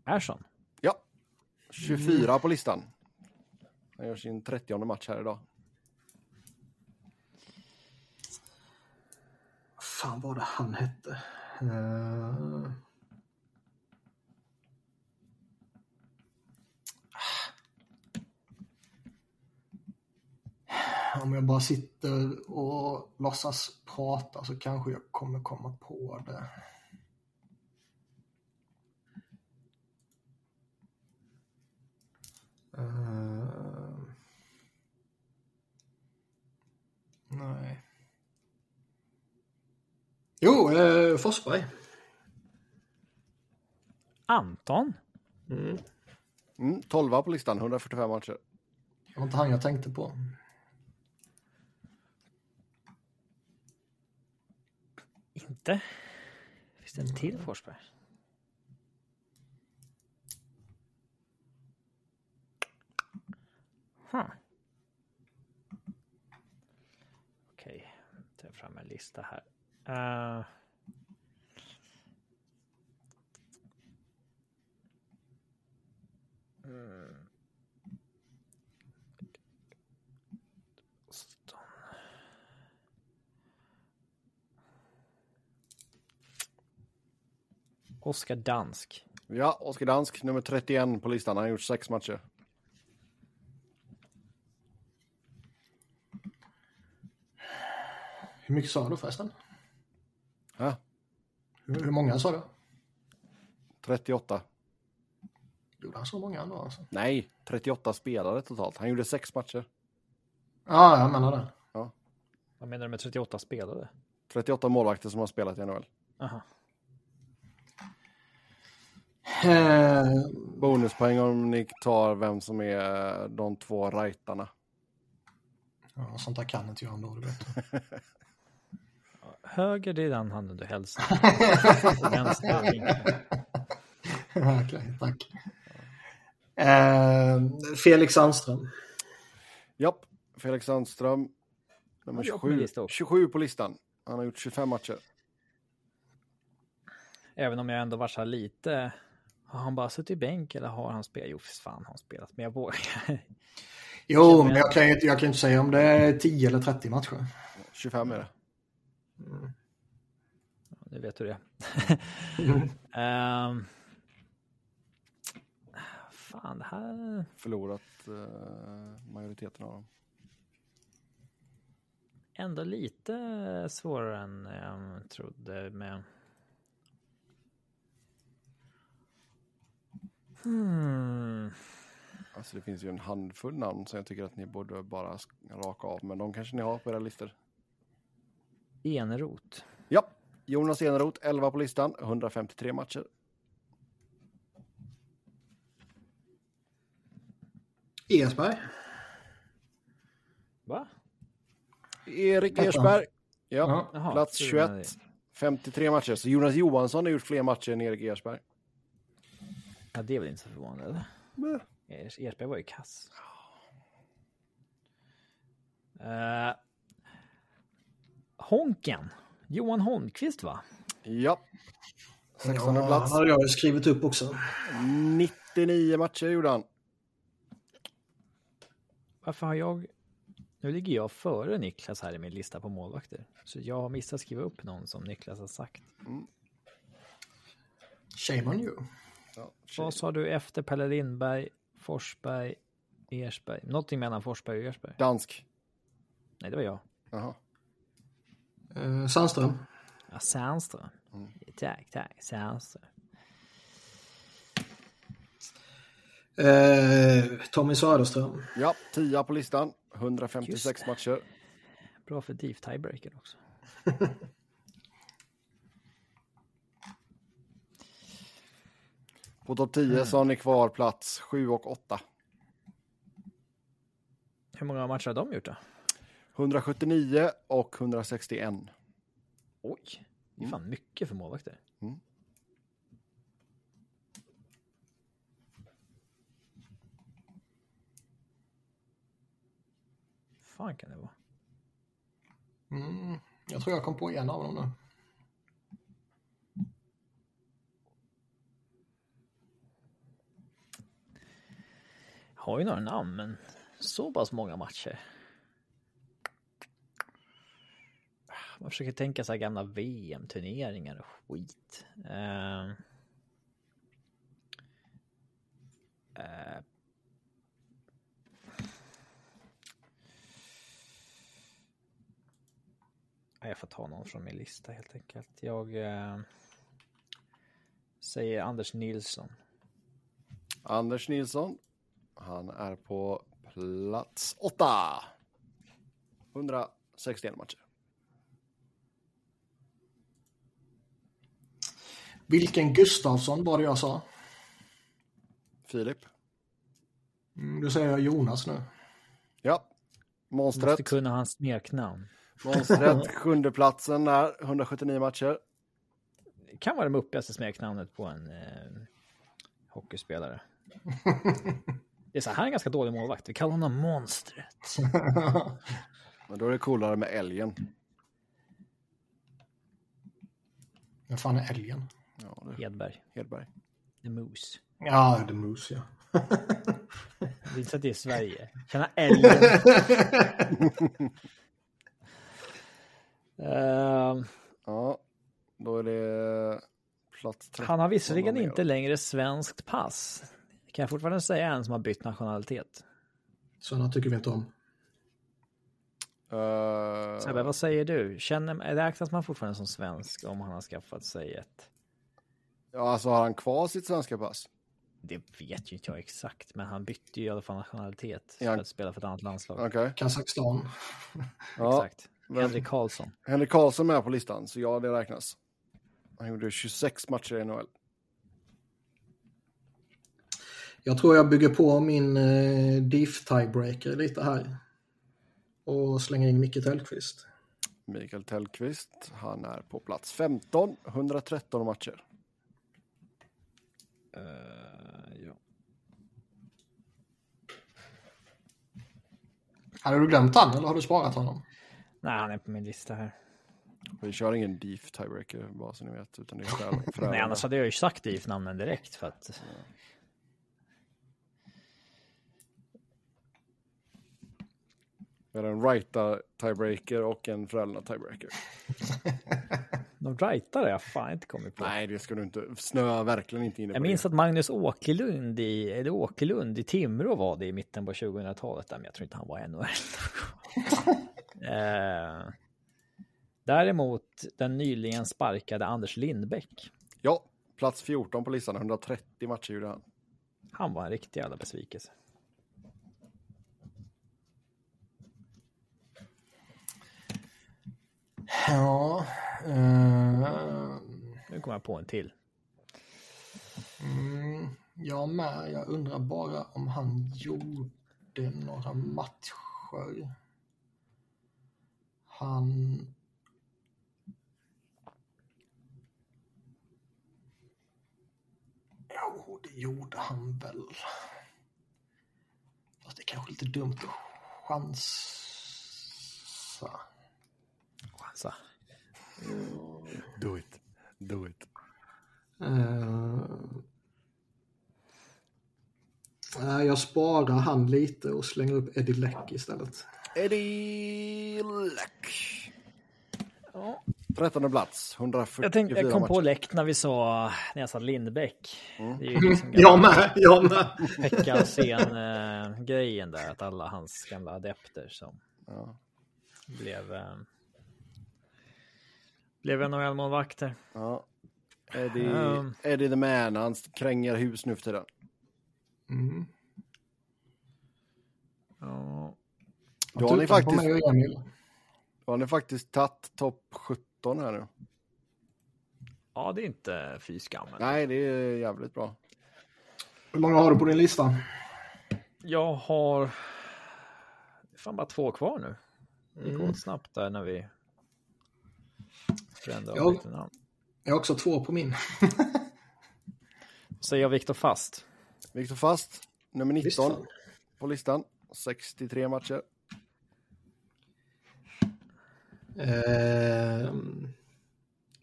Persson. Ja, 24 på listan. Han gör sin 30 match här idag. Vad fan var det han hette? Eh, Om jag bara sitter och låtsas prata så kanske jag kommer komma på det. Eh, nej. Jo, eh, Forsberg. Anton. Mm, 12 på listan, 145 matcher. Det var inte han jag tänkte på. Inte. Finns det en till Forsberg? Huh. Okej, tar jag fram en lista här. Eh, mm. Oskar Dansk. Ja, Oskar Dansk, nummer 31 på listan. Han har gjort sex matcher. Hur mycket sa du förresten? Ja, Hur, hur många sa du? 38. Gjorde han så många ändå alltså? Nej, 38 spelare totalt. Han gjorde sex matcher. Ja, jag menar det. Vad menar du med 38 spelare? 38 målvakter som har spelat i NHL. Aha. Eh, Bonuspoäng om ni tar vem som är de två rightarna. ja, sånt där kan inte jag ändå, du vet. Höger, det är den handen du hälsar. Vänster. Okej, tack. Eh, Felix Sandström. Japp, Felix Sandström. Nummer Ja, jag på min 27, lista också. 27 på listan. Han har gjort 25 matcher. Även om jag ändå här lite. Har han bara suttit i bänk eller har han spelat? Jo, fan har han spelat. Men jag vågar. Jo, men jag kan jag kan inte säga om det är 10 eller 30 matcher. 25 är det. Nu vet du det. Mm. Ehm. fan, det här. Förlorat eh, majoriteten av dem. Ändå lite svårare än jag trodde med. Hmm. Alltså det finns ju en handfull namn som jag tycker att ni borde bara raka av. Men de kanske ni har på era listor. Enerot. Ja, Jonas Eneroth, 11 på listan, 153 matcher. Esberg. Va? Erik. Ersberg, ja. Jaha, plats så det var 21, 53 matcher. Så Jonas Johansson har gjort fler matcher än Erik Ersberg. Ja, det är väl inte så förvånande. Ers- Ersberg var ju kass. Uh, Honken. Johan Holmqvist va? Ja, 16 Ja, plats. han hade jag ju skrivit upp också. 99 matcher gjorde han. Varför har jag... Nu ligger jag före Niklas här i min lista på målvakter. Så jag har missat skriva upp någon som Niklas har sagt. Shame on you. Ja, Vad sa du efter Pelle Lindberg, Forsberg, Ersberg? Någonting mellan Forsberg och Ersberg? Dansk. Nej, det var jag. Jaha. Eh, Sandström. Ja, Sandström. Tack, tack. Sandström. Eh, Tommy Söderström. Ja, 10 på listan. 156 Just det. matcher. Bra för deep tiebreaker också. På topp 10 så har ni kvar plats 7 och 8. Hur många matcher har de gjort då? 179 och 161. Oj, det är fan mycket för målvakter. Mm. fan kan det vara? Mm, jag tror jag kom på en av dem nu. Har ju några namn, men så pass många matcher. Man försöker tänka så här gamla VM-turneringar och skit. Uh, uh, jag får ta någon från min lista helt enkelt. Jag uh, säger Anders Nilsson. Anders Nilsson. Han är på plats 8. 161 matcher. Vilken Gustavsson var det jag sa? Filip. Mm, då säger jag Jonas nu. Ja. Måste Monstret. kunna hans smeknamn. Monstret. Sjunde platsen där. 179 matcher. Det kan vara det muppigaste smeknamnet på en eh, hockeyspelare. Det är så här, han är en ganska dålig målvakt. Vi kallar honom monstret. Men då är det coolare med älgen. Vem fan är älgen? Ja, det Hedberg. Hedberg. The Moose. Ja, The Moose ja. Det är inte så att det är Sverige. Tjena älgen. uh, Ja, då är det plats 13. han har visserligen inte längre svenskt pass. Kan jag fortfarande säga en som har bytt nationalitet? Sådana tycker vi inte om. Eh, Sebbe, vad säger du? Känner, räknas man fortfarande som svensk om han har skaffat sig ett? ja, alltså har han kvar sitt svenska pass? Det vet ju inte jag exakt, men han bytte ju i alla fall nationalitet Ja. för att spela för ett annat landslag. Okej. Kazakstan. Ja, Exakt. men- Henrik Karlsson. Henrik Karlsson är med på listan, så ja, det räknas. Han gjorde 26 matcher i NHL. Jag tror jag bygger på min eh, DIF tiebreaker lite här. Och slänger in Micke Tellqvist. Mikael Tellqvist, han är på plats 15, 113 matcher. ja. Hade du glömt han eller har du sparat honom? Nej, han är på min lista här. Vi kör ingen DIF tiebreaker, bara så ni vet, utan det är. Nej, annars hade jag ju sagt IF-namnen direkt för att Vi har en Wrighta tiebreaker och en Frölunda tiebreaker. de rightare jag fan inte kommit på. Nej, det ska du inte. Snöa verkligen inte inne på Jag minns det. att Magnus Åkerlund i, eller Åkerlund i Timrå var det i mitten på 2000-talet, men jag tror inte han var NHL. eh, däremot den nyligen sparkade Anders Lindbäck. Ja, plats 14 på listan, 130 matcher gjorde han. Han var en riktig jävla besvikelse. Ja. Eh, Nu kommer jag på en till. mm, jag med. Jag undrar bara om han gjorde några matcher. Han... Jo, det gjorde han väl. Fast det är kanske lite dumt att chansa. Alltså, Do it. Do it. Eh, nej, jag sparar han lite och slänger upp Eddie Leck istället. Eddie Leck. ja. 13 plats, 144 jag, tänkte, jag kom matcher. på Läck när vi sa, när jag sa Lindbäck. Mm. Det är ju liksom Jag med, jag med. Pekka scen grejen där, att alla hans gamla adepter som Ja. blev... Blev NHL-målvakter. Ja. Eddie, Um. Eddie the Man, han kränger hus nu för tiden. Mm. Ja. Då har ni faktiskt, då har ni faktiskt tagit topp 17 här nu. ja, det är inte fy skam. Nej, det är jävligt bra. Hur många har du på din lista? Jag har... Det är fan bara två kvar nu. Det gick Mm. åt snabbt där när vi förändrade Ja. lite namn. Jag har också två på min. Säger jag Viktor Fast. Viktor Fast, nummer 19 Visst på listan. 63 matcher. Ehm,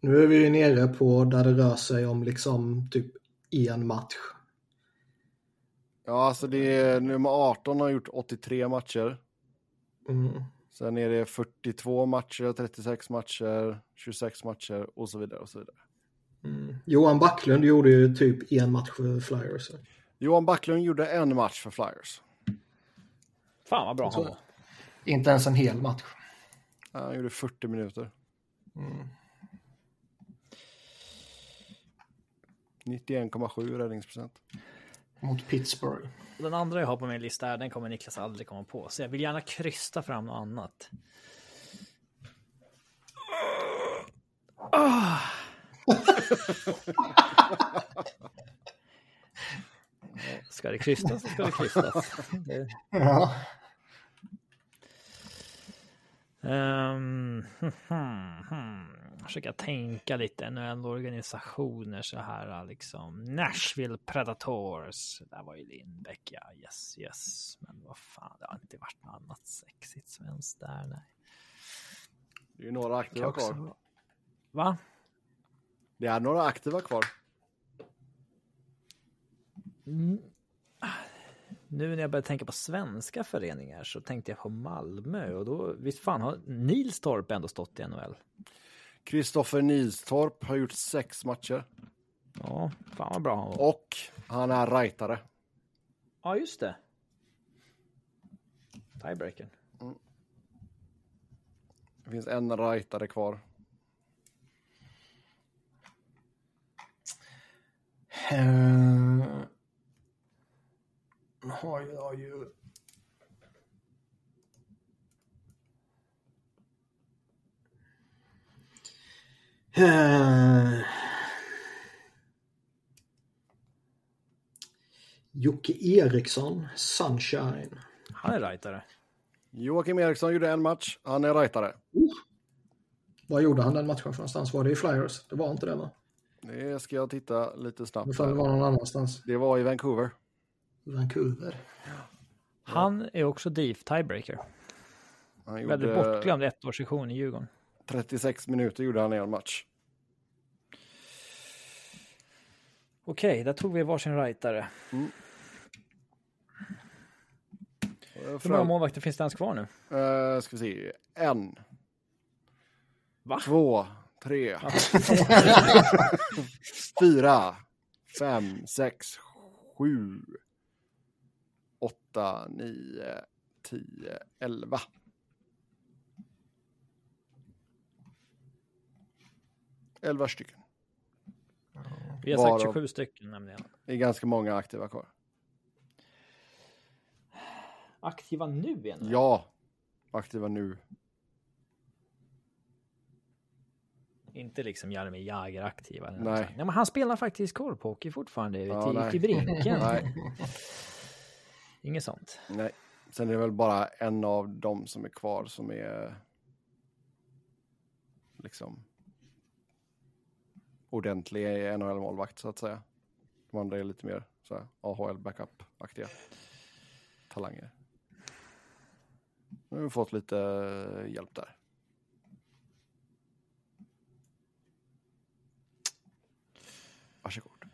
nu är vi ju nere på där det rör sig om liksom typ en match. Ja, alltså det är nummer 18 har gjort 83 matcher. Mm. Sen är det 42 matcher, 36 matcher, 26 matcher och så vidare och så vidare. Mm. Johan Backlund gjorde ju typ en match för Flyers. Johan Backlund gjorde en match för Flyers. Fan vad bra han var. Inte ens en hel match. Han gjorde 40 minuter. Mm. 91,7 räddningsprocent. Mot Pittsburgh. Den andra jag har på min lista här, den kommer Niklas aldrig komma på. Så jag vill gärna krysta fram något annat. Ah. Ska det krystas så ska det krystas. Det- Ja. Um, hmm, hmm. Försöka tänka lite NHL-organisationer så här liksom. Nashville Predators. Där var ju Lindbäck, ja. Yes, yes. Men vad fan, det har inte varit något annat sexigt svenskt där. Nej. Det är ju några aktiva också- kvar. Va? Det är några aktiva kvar. Mm. Nu när jag börjar tänka på svenska föreningar så tänkte jag på Malmö och då, visst fan har Nilstorp ändå stått i NHL? Kristoffer Nilstorp har gjort sex matcher. Ja, fan vad bra han var. Och han är rightare. Ja, just det. Tiebreaker. Det finns en rightare kvar. Uh, har jag ju... Eh, Jocke Eriksson, Sunshine. Han är rightare. Joakim Eriksson gjorde en match. Han är rightare. Vad gjorde han den matchen för någonstans? Var det i Flyers? Det var inte det va? Det ska jag titta lite Det snabbt. får det vara någon annanstans. Det var i Vancouver. Vancouver. Han är också DIF tiebreaker. Han Väldigt gjorde bortglömd ettårssession i Djurgården. 36 minuter gjorde han i en match. Okej, där tog vi varsin rightare. Hur många målvakter finns det ens kvar nu? Uh, ska vi se. En. Va? Två. Tre. Fyra. Fem. Sex. Sju. Åtta. Nio. Tio. Elva. Elva stycken. Vi har sagt Varav- 27 stycken nämligen. Det är ganska många aktiva kvar. Aktiva nu igen? Ja. Aktiva nu. Inte liksom Jaromir Jagr aktiva. Nej. Nej, men han spelar faktiskt korphockey fortfarande Ja, till, nej. till brinken. Nej. Inget sånt. Nej. Sen är det väl bara en av dem som är kvar som är liksom ordentlig NHL-målvakt så att säga. De andra är lite mer så här, AHL backup-aktiga talanger. Nu har vi fått lite hjälp där. Varsågod.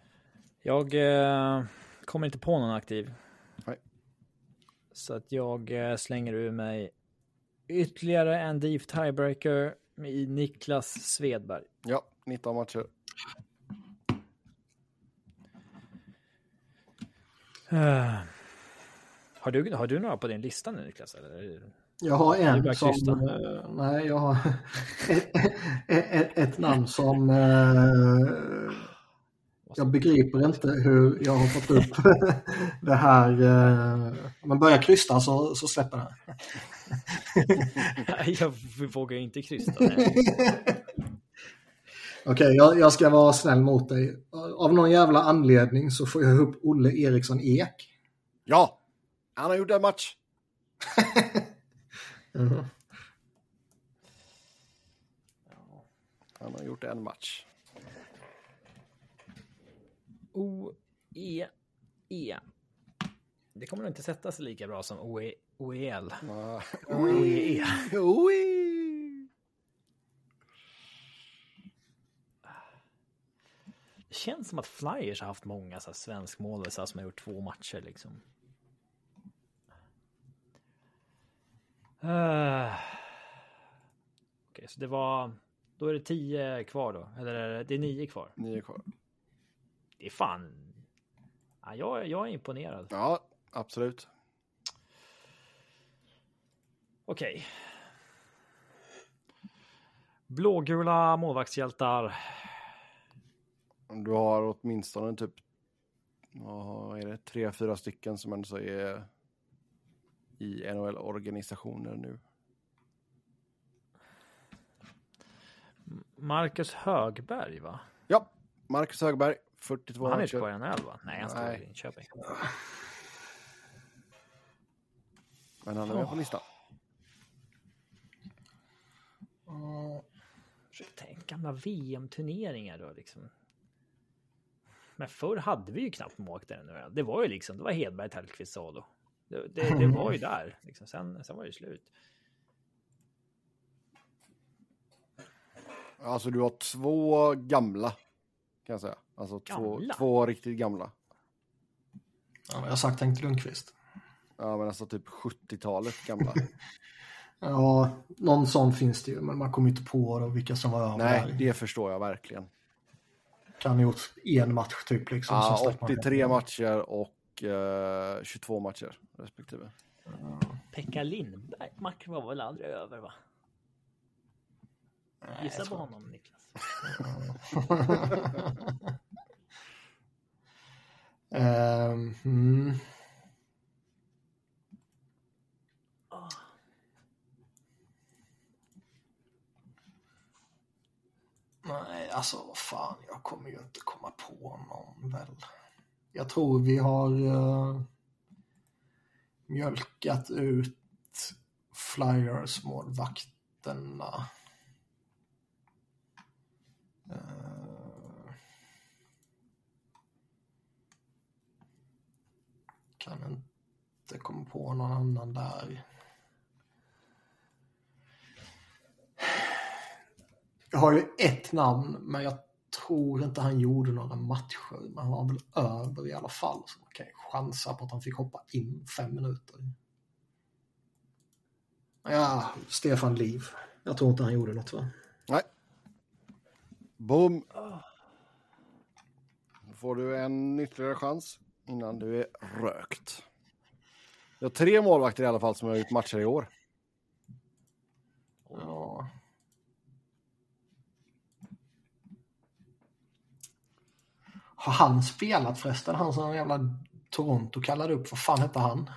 Jag eh, kommer inte på någon aktiv. Nej. Så att jag eh, slänger ur mig ytterligare en DIF tiebreaker i Niklas Svedberg. Ja, 19 matcher. Eh, har, du, har du några på din lista nu Niklas? Eller? Jag har en som... eh, nej, jag har ett, ett, ett namn som... eh, jag begriper inte hur jag har fått upp det här. Om man börjar krysta så, så släpper det. Jag vågar inte krysta. Nej. Okej, jag, jag ska vara snäll mot dig. Av någon jävla anledning så får jag upp Olle Eriksson Ek. Ja, han har gjort en match. Mhm. Han har gjort en match. O-E-E. Det kommer nog inte sätta sig lika bra som OE OEL. Ah. OEE. Oi. Det känns som att Flyers har haft många så här svenskmålisar som har gjort två matcher liksom. Uh. Okej, så det var... Då är det tio kvar då? Eller är det, är nio kvar? Nio kvar. Det är fan... Ja, jag, jag är imponerad. Ja, absolut. Okej. Blågula målvaktshjältar. Du har åtminstone typ vad är det, tre, fyra stycken som ändå är i NHL-organisationer nu. Marcus Högberg va? Ja, Marcus Högberg, 42 Han är inte kvar i NHL va? Nej, han står i Linköping. Men han är med på listan. Tänk gamla VM-turneringar då liksom. Men förr hade vi ju knappt målvakter NHL. Det var ju liksom, det var Hedberg, Tellqvist, Salo. Det, det, det var ju där. Liksom. Sen, sen var det slut. Alltså du har två gamla. Kan jag säga. Alltså två, Gamla? två riktigt gamla. Ja, jag har sagt Henk Lundqvist. Ja men alltså typ 70-talet gamla. Ja, någon sån finns det ju, men man kommer inte på vilka som var över Nej, där. det förstår jag verkligen. Kan ha gjort en match typ liksom. Ja, stack man 83 hem. matcher och eh, 22 matcher respektive. Pekka Lindberg, matchen var väl aldrig över va? Nej, Gissa på honom Niklas. Ehm, mm. Nej, alltså vad fan, jag kommer ju inte komma på någon väl. Jag tror vi har uh, mjölkat ut Flyers målvakterna. Uh, eh, kan inte komma på någon annan där. Jag har ju ett namn, men jag tror inte han gjorde några matcher. Men han var väl över i alla fall. Så man kan ju chansa på att han fick hoppa in fem minuter. Ja, Stefan Liv. Jag tror inte han gjorde något va? Nej. Boom. Då får du en ytterligare chans innan du är rökt. Jag har tre målvakter i alla fall som har gjort matcher i år. Har han spelat förresten? Han som jävla Toronto kallade upp. Vad fan hette han?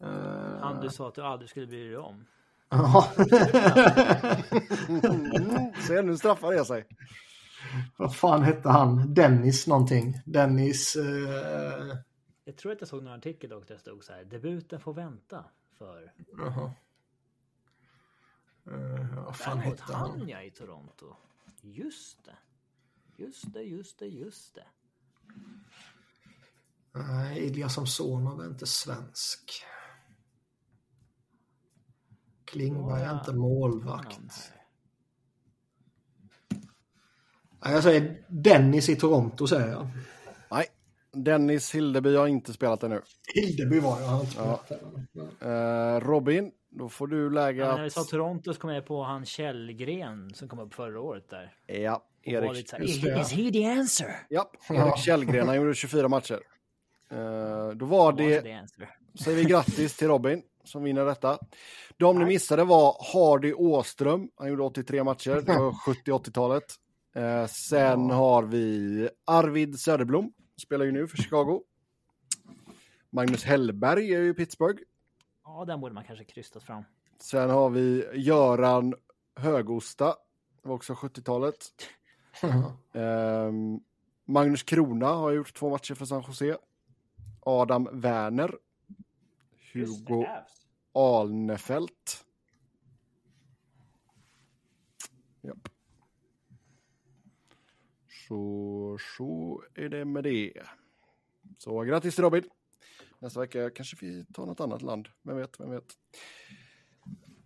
Eh, Han du sa att du aldrig skulle bry dig om. Ja. Mm, se, nu straffar det sig. Vad fan hette han? Dennis någonting. Dennis... eh, Jag tror att jag såg någon artikel dock där det stod så här. Debuten får vänta för. jaha. Eh, vad fan Däremot hette han? han ja i Toronto. Just det. Just det, just det, just det. Nej, Ilja Samsonov är inte svensk. Klingberg är inte målvakt. Nej, jag säger Dennis i Toronto säger jag. Nej, Dennis Hildeby har inte spelat ännu. Hildeby var jag, han har inte Ja. spelat. Eh, Robin, då får du lägga... Ja, när vi sa Toronto så kom jag på han Källgren som kom upp förra året där. Ja, Erik. is, det. is he the answer? Ja. Erik Källgren, han gjorde 24 matcher. Eh, då var det, säger vi grattis till Robin som vinner detta. De ni missade var Hardy Åström, han gjorde 83 matcher på 70-80-talet. Eh, sen har vi Arvid Söderblom, spelar ju nu för Chicago. Magnus Hellberg är ju i Pittsburgh. Ja, den borde man kanske krystat fram. Sen har vi Göran Högosta, det var också 70-talet. Ehm, Magnus Krona har gjort två matcher för San Jose. Adam Werner. Hugo Alnefelt. Japp. Så, så är det med det. Så grattis till Robin. Nästa vecka kanske vi tar något annat land. Vem vet, vem vet.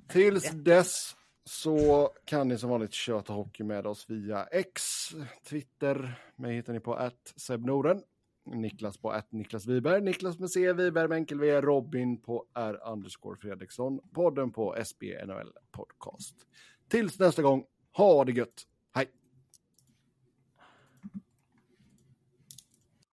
Tills dess så kan ni som vanligt köta hockey med oss via X, Twitter. Mig hittar ni på att Sebnoren. Niklas på att Niklas Wiberg, Niklas med C, Wiberg med enkel V, Robin på R underscore Fredriksson, podden på SB NHL podcast. Tills nästa gång, ha det gött, hej!